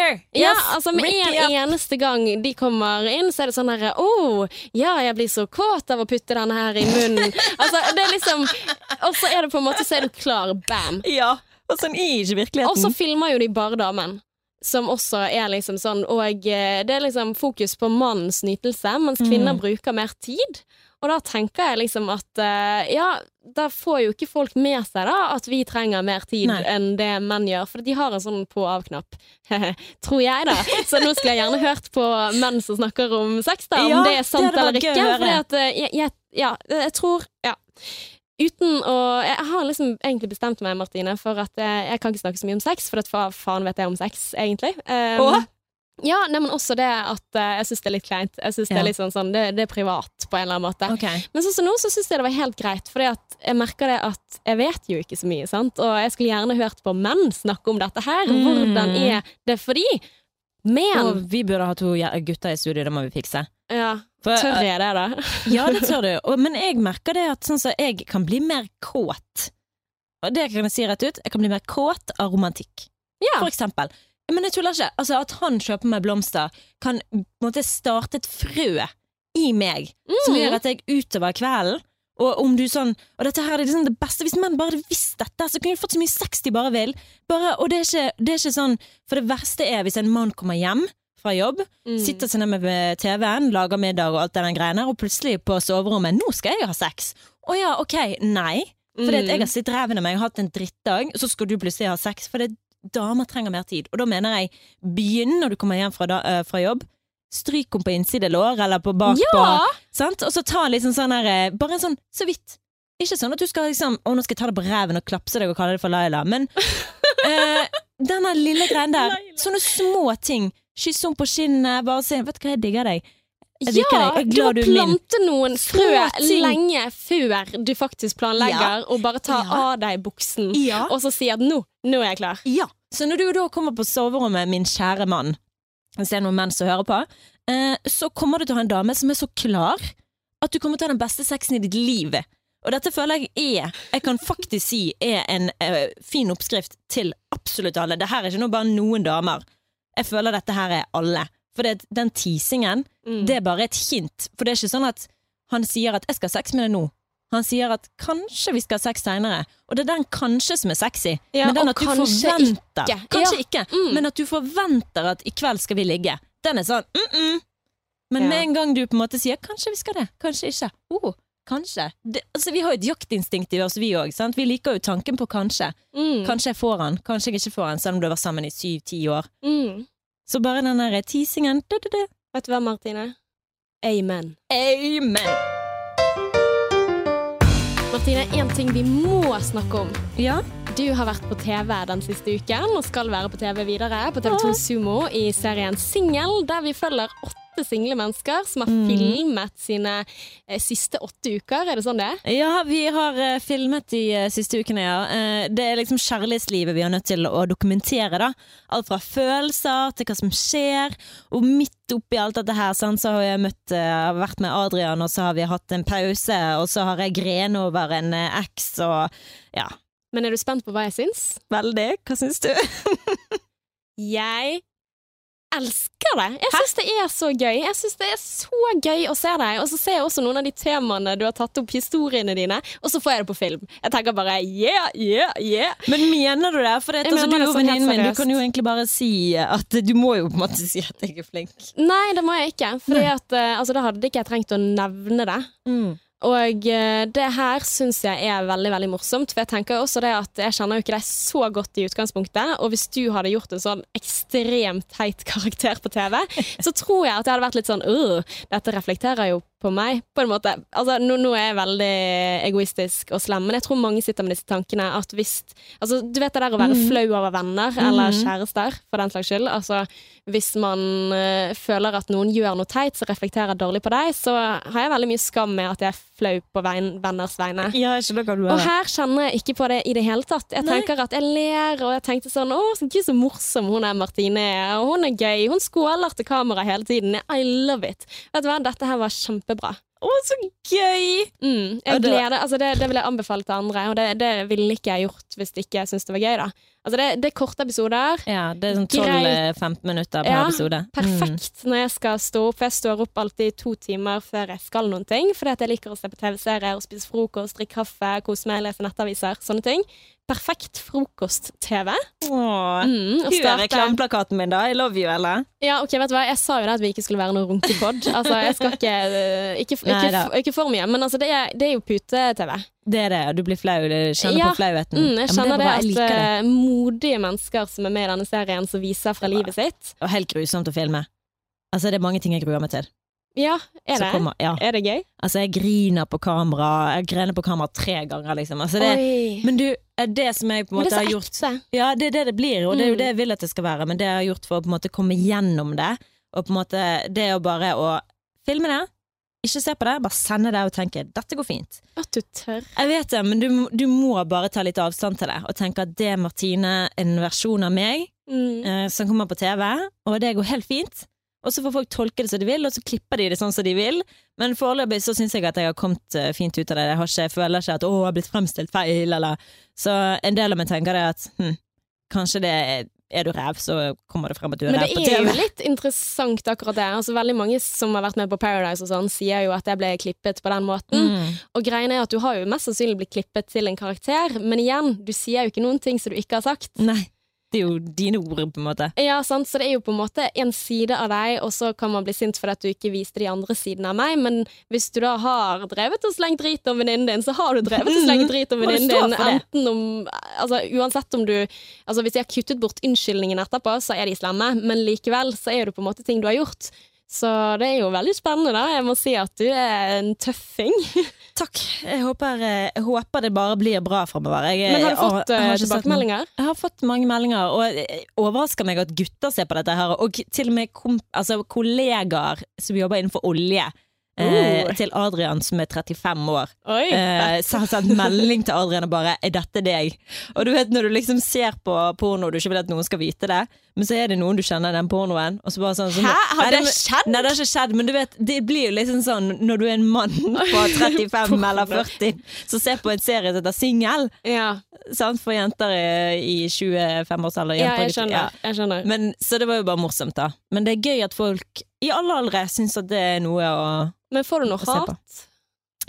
yes. Ja, altså Med en eneste gang de kommer inn, så er det sånn herre Å, ja, jeg blir så kåt av å putte denne her i munnen. <laughs> altså, det er liksom Og så er det på en måte Så er du klar. Bam. Ja. Og sånn er ikke virkeligheten. Og så filmer jo de bare damen. Som også er liksom sånn Og eh, det er liksom fokus på mannens nytelse, mens kvinner Mm. bruker mer tid. Og da tenker jeg liksom at eh, ja, da får jo ikke folk med seg da at vi trenger mer tid Nei. enn det menn gjør, for de har en sånn på-av-knapp. <laughs> Tror jeg, da. Så nå skulle jeg gjerne hørt på menn som snakker om sex, da, om Ja, det er sant det eller ikke. at eh, jeg, jeg, ja, jeg tror Ja. Uten å Jeg har liksom egentlig bestemt meg, Martine, for at jeg kan ikke snakke så mye om sex, for hva faen vet jeg om sex, egentlig. Um, Åh? ja, nei, men også det at uh, jeg syns det er litt kleint. Jeg synes det er litt sånn, sånn det, det er privat på en eller annen måte. Okay. Men sånn som nå, så syns jeg det var helt greit, for jeg merker det at jeg vet jo ikke så mye, sant. Og jeg skulle gjerne hørt på menn snakke om dette her. Mm. Hvordan er det for de? Men Og vi burde ha to gutter i studio, det må vi fikse. ja, For, Tør jeg det, da? <laughs> Ja, det tør du. Og, men jeg merker det at sånn så jeg kan bli mer kåt. Og det kan jeg si rett ut. Jeg kan bli mer kåt av romantikk. Ja. For eksempel. Men jeg tuller ikke. Altså, at han kjøper meg blomster, kan måte starte et frø i meg som Mm. gjør at jeg utover kvelden og om du sånn Og dette her er liksom det beste Hvis menn bare hadde visst dette, så kunne de fått så mye sex de bare vil. Bare, og det er, ikke, det er ikke sånn For det verste er hvis en mann kommer hjem fra jobb, Mm. sitter seg ned med TV-en, lager middag og alt det den greiene, og plutselig på soverommet 'Nå skal jeg ha sex'. Å ja, ok. Nei. Fordi at Mm. jeg har sittet ræven av meg og hatt en drittdag, så skal du plutselig ha sex. For det, damer trenger mer tid. Og da mener jeg begynn når du kommer hjem fra, da, eh, fra jobb. Stryk henne på innsidelår eller på bakpå. Ja! sant? Og så ta liksom sånn her eh, Bare en sånn så vidt. Ikke sånn at du skal liksom Å, nå skal jeg ta deg på ræven og klapse deg og kalle det for Laila, men <laughs> eh, denne lille greien der. Sånne små ting. Kysse henne på skinnet, bare si 'vet du hva, jeg digger deg'. Jeg Ja, deg. Du må plante noen frø lenge før du faktisk planlegger, og bare ta Ja. av deg buksen, Ja. og så si at nå, nå er jeg klar. Ja. Så når du da kommer på soverommet, min kjære mann, hvis det er noen menn som hører på, eh, så kommer du til å ha en dame som er så klar at du kommer til å ha den beste sexen i ditt liv. Og dette føler jeg er, jeg kan faktisk si, er en eh, fin oppskrift til absolutt alle. Det her er ikke noe bare noen damer. Jeg føler dette her er alle. For det, den teasingen, Mm. det er bare et hint. For det er ikke sånn at han sier at 'jeg skal ha sex med deg nå'. Han sier at 'kanskje vi skal ha sex seinere'. Og det er den 'kanskje' som er sexy. Ja, men den at du forventer ikke. Kanskje Ja. ikke, Mm. men at du forventer at 'i kveld skal vi ligge'. Den er sånn mm -mm. Men Ja. med en gang du på en måte sier 'kanskje vi skal det', kanskje ikke. Oh, kanskje. Det, altså, vi har jo et jaktinstinkt i oss, vi òg. Vi liker jo tanken på 'kanskje'. Mm. Kanskje jeg får han, kanskje jeg ikke får han, selv om du har vært sammen i syv-ti år. Mm. Så bare den der teasingen du, du, du. Vet du hva, Martine? Amen. Amen! Martine, én ting vi må snakke om. Ja. Du har vært på TV den siste uken, og skal være på TV videre på TV2 Sumo i serien Singel, der vi følger åtte single mennesker som har Mm. filmet sine eh, siste åtte uker. Er det sånn det er? Ja, vi har eh, filmet de eh, siste ukene, ja. Eh, det er liksom kjærlighetslivet vi er nødt til å dokumentere, da. Alt fra følelser til hva som skjer. Og midt oppi alt dette her, sant, så har jeg møtt, eh, vært med Adrian, og så har vi hatt en pause, og så har jeg gren over en eh, eks, og ja. Men er du spent på hva jeg syns? Veldig. Hva syns du? <laughs> Jeg elsker det! Jeg syns det er så gøy. Jeg synes det er så gøy å se deg. Og så ser jeg også noen av de temaene du har tatt opp, historiene dine, og så får jeg det på film. Jeg tenker bare yeah, yeah, yeah. Men mener du det? For det, altså, du sånn venninnen min. Du kan jo egentlig bare si at Du må jo på en måte si at jeg er flink. Nei, det må jeg ikke. Fordi uh, eh, altså, da hadde ikke jeg trengt å nevne det. Og eh, det her syns jeg er veldig veldig morsomt. For jeg tenker også det at jeg kjenner jo ikke deg så godt i utgangspunktet. Og hvis du hadde gjort en sånn ekstremt teit karakter på TV, <laughs> så tror jeg at jeg hadde vært litt sånn øh, dette reflekterer jo på meg, på en måte. Altså, nå, nå er jeg veldig egoistisk og slem, men jeg tror mange sitter med disse tankene at hvis Altså, du vet det der å være mm. flau over venner eller Mhm. kjærester, for den slags skyld. Altså, hvis man øh, føler at noen gjør noe teit som reflekterer dårlig på deg, så har jeg veldig mye skam med at jeg flau på veien, venners vegne. Ja, Og her kjenner jeg ikke på det i det hele tatt. Jeg Nei. tenker at jeg ler, og jeg tenkte sånn Å, så gud så morsom hun er Martine er, og hun er gøy. Hun skåler til kamera hele tiden. I love it. Vet du hva, dette her var kjempebra. Å, så gøy! Mm, jeg gleder, altså det, det vil jeg anbefale til andre, og det, det ville ikke jeg gjort hvis ikke jeg syntes det var gøy. da. Altså det, det er korte episoder. Ja, det er sånn 12-15 minutter per Ja, episode. Mm. Perfekt når jeg skal stå opp. Jeg står opp alltid to timer før jeg skal noen ting. Fordi at jeg liker å se på TV-serier spise frokost, drikke kaffe, kose meg, lese nettaviser. Sånne ting. Perfekt frokost-TV. Mm. Hun er reklameplakaten min, da. I love you, eller? Ja, ok, vet du hva? Jeg sa jo det at vi ikke skulle være noen runkepod. Altså, jeg skal ikke øh, Ikke, ikke, da. ikke for mye, men altså, det er, det er jo pute-TV. Det er det. Du blir flau. Du kjenner Ja. på flauheten. Mm, jeg kjenner ja, det, det at det. øh, modige mennesker som er med i denne serien, som viser fra livet sitt Og helt grusomt å filme. Altså, det er mange ting jeg gruer meg til. Ja, er det? kommer- ja. Er det gøy? Altså, jeg griner på kamera. Jeg grener på kamera tre ganger, liksom. Altså, det, men du, det som jeg på en måte det har gjort ekte. Ja, det er det det blir, og det er jo Mm. det jeg vil at det skal være. Men det jeg har gjort for å på en måte komme gjennom det, og på en måte det å bare å filme det, ikke se på det, bare sende det og tenke 'dette går fint'. At du tør. Jeg vet det, men du, du må bare ta litt avstand til det, og tenke at det er Martine, en versjon av meg, Mm. eh, som kommer på TV, og det går helt fint. Og så får folk tolke det som de vil, og så klipper de det sånn som de vil. Men foreløpig så syns jeg at jeg har kommet eh, fint ut av det. Jeg, har ikke, jeg føler ikke at 'å, jeg har blitt fremstilt feil', eller Så en del av meg tenker det at hm, kanskje det er, du ræv, så kommer det frem at du er Men det er jo litt interessant akkurat det. Altså, veldig mange som har vært med på Paradise og sånn, sier jo at jeg ble klippet på den måten. Mm. Og greien er at du har jo mest sannsynlig blitt klippet til en karakter, men igjen, du sier jo ikke noen ting som du ikke har sagt. Nei. Det er jo dine ord, på en måte. Ja, sant? Så det er jo på en måte en side av deg, og så kan man bli sint fordi at du ikke viste de andre sidene av meg, men hvis du da har drevet og slengt drit om venninnen din, så har du drevet og slengt drit om Må venninnen din, enten om Altså uansett om du Altså hvis jeg har kuttet bort unnskyldningen etterpå, så er de slemme, men likevel så er det på en måte ting du har gjort. Så det er jo veldig spennende, da. Jeg må si at du er en tøffing. <laughs> Takk. Jeg håper, eh, jeg håper det bare blir bra framover. Men har du fått jeg eh, sett tilbakemeldinger? Jeg har fått mange meldinger, og det overrasker meg at gutter ser på dette her. Og til og med kom, altså, kollegaer som jobber innenfor olje, eh, Uh. til Adrian som er 35 år. Oi. Eh, så har sendt melding til Adrian og bare 'er dette deg?' Og du vet når du liksom ser på porno og du ikke vil at noen skal vite det, men så er det noen du kjenner den pornoen, og så bare sånn sånn Hæ? Har det skjedd? Nei, det har ikke skjedd, men du vet, det blir jo liksom sånn når du er en mann <laughs> på 35 eller 40 som ser på en serie som heter Singel, Ja, sant, for jenter i, i 25-årsalder. ja jeg skjønner. ja. Jeg skjønner. Men, så det var jo bare morsomt, da. Men det er gøy at folk i alle aldre syns at det er noe å Men får du noe hat?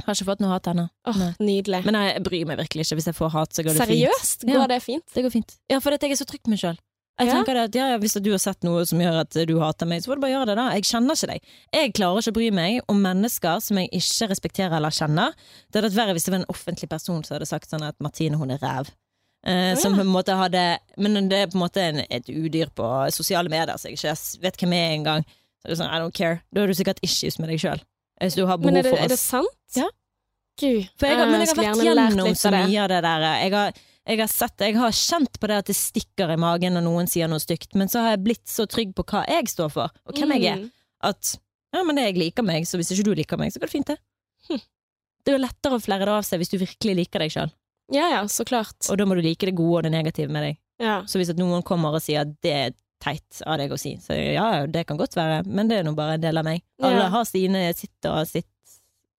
Har ikke fått noe hat ennå. Oh, nydelig. Men jeg bryr meg virkelig ikke. Hvis jeg får hat, så går det fint. Seriøst? Ja. Går det fint? Det går fint. Ja, for jeg er så trygg på meg sjøl. Jeg Ja. tenker det at ja, ja, Hvis du har sett noe som gjør at du hater meg, så får du bare gjøre det, da. Jeg kjenner ikke deg. Jeg klarer ikke å bry meg om mennesker som jeg ikke respekterer eller kjenner. Det hadde vært verre hvis det var en offentlig person som hadde sagt sånn at Martine, hun er ræv. Eh, som Ja. på en måte hadde Men det er på en måte en, et udyr på sosiale medier, så jeg ikke vet hvem jeg er engang. Sånn, I don't care. Da har du sikkert issues med deg sjøl. Hvis du har behov Men er det, for er det sant? Ja. Gud. For jeg har, men jeg har vært gjennom så mye av det der. Jeg har, jeg har sett Jeg har kjent på det at det stikker i magen når noen sier noe stygt, men så har jeg blitt så trygg på hva jeg står for, og hvem jeg er, Mm. at ja, men det jeg liker meg, så hvis ikke du liker meg, så går det fint, det. Hm. Det er jo lettere å flere det av seg hvis du virkelig liker deg sjøl, Ja ja, så klart. og da må du like det gode og det negative med deg. Ja. Så hvis noen kommer og sier at det er teit av deg å si, så ja, det kan godt være, men det er nå bare en del av meg. Alle Ja. har sine sitt og sitt.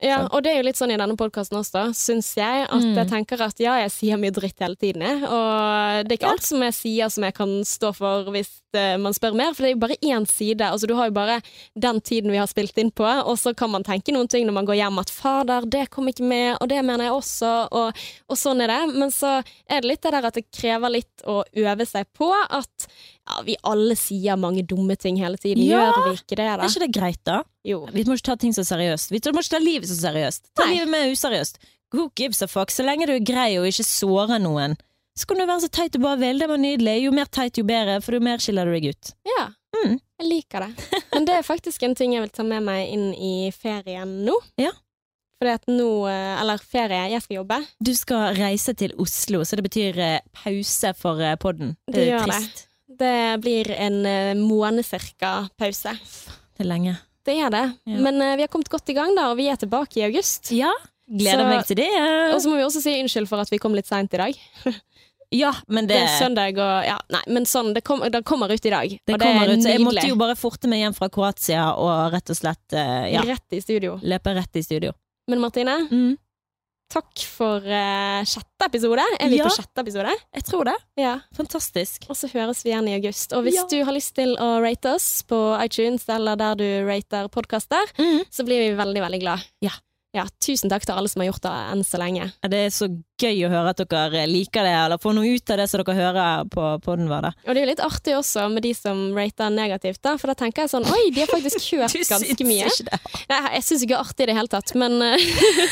Ja, og det er jo litt sånn i denne podkasten også, syns jeg. At Mm. jeg tenker at ja, jeg sier mye dritt hele tiden, jeg. Og det er ikke alt som jeg sier som jeg kan stå for hvis eh, man spør mer, for det er jo bare én side. Altså, du har jo bare den tiden vi har spilt inn på, og så kan man tenke noen ting når man går hjem at 'fader, det kom ikke med', og det mener jeg også, og, og sånn er det. Men så er det litt det der at det krever litt å øve seg på at ja, vi alle sier mange dumme ting hele tiden. Ja. Gjør vi ikke det, da? Er ikke det greit, da? Jo. Vi må ikke ta ting så seriøst. Vi må ikke ta livet så seriøst. Ta Nei. livet mer useriøst. Who gives a fuck? Så lenge du er grei og ikke sårer noen, så kan du være så teit du bare vil. Det var nydelig. Jo mer teit, jo bedre, for jo mer skiller du deg ut. Ja, Mm. jeg liker det. <laughs> Men det er faktisk en ting jeg vil ta med meg inn i ferien nå. Ja. Fordi at nå, eh, eller ferie, jeg skal jobbe. Du skal reise til Oslo, så det betyr eh, pause for eh, podden. Det Det gjør det. trist. Det blir en måned cirka pause. Det er lenge. Det er det. Ja. Men vi har kommet godt i gang da, og vi er tilbake i august. Ja, Gleder Så- meg til det. Og så må vi også si unnskyld for at vi kom litt seint i dag. <laughs> Ja, men Det det, er søndag og ja, Nei, men sånn, det, kom, det kommer ut i dag. det og det kommer er ut. Så jeg måtte jo bare forte meg hjem fra Kroatia og rett og slett eh, ja, Rett i studio. løpe rett i studio. Men Martine, Mm. takk for uh, sjette episode. Er vi Ja. på sjette episode? Jeg tror det. Ja. Fantastisk. Og så høres vi igjen i august. Og hvis Ja. du har lyst til å rate oss på iTunes eller der du rater podkaster, Mm. så blir vi veldig, veldig glad. Ja. Ja, tusen takk til alle som har gjort det enn så lenge. Det er så gøy å høre at dere liker det, eller får noe ut av det som dere hører på podden vår. Og det er jo litt artig også med de som rater negativt, da, for da tenker jeg sånn Oi, de har faktisk <laughs> hørt ganske mye. det? Jeg, syns ikke det er artig i det hele tatt, men eh,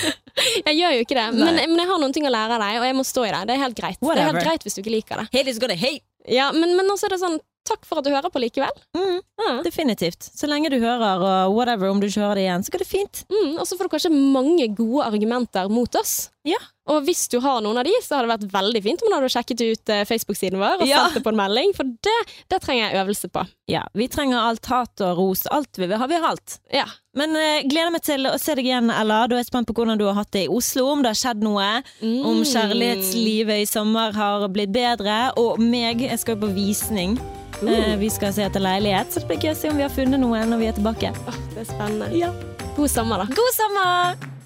<laughs> Jeg gjør jo ikke det. Men, men jeg har noen ting å lære av deg, og jeg må stå i det. Det er helt greit. Det er helt greit hvis du ikke liker det. Hate is gonna hate. Ja, Men, men også er det sånn Takk for at du hører på likevel. Mm, mm. definitivt. Så lenge du hører, og whatever, om du ikke hører det igjen, så går det fint. Mm, og så får du kanskje mange gode argumenter mot oss. Ja. Og hvis du har noen av de, så hadde det vært veldig fint om du hadde sjekket ut eh, Facebook-siden vår og Ja. sendt det på en melding, for det, det trenger jeg øvelse på. Ja, vi trenger alt hat og ros. Alt vi vil ha. Vi har alt. Ja. Men uh, gleder meg til å se deg igjen, Ella. Da er jeg spent på hvordan du har hatt det i Oslo, om det har skjedd noe. Om Mm. kjærlighetslivet i sommer har blitt bedre. Og meg, jeg skal jo på visning. Uh. vi skal se etter leilighet, så det blir gøy å se om vi har funnet noe når vi er tilbake. Oh, det er spennende. God sommer, da. God sommer!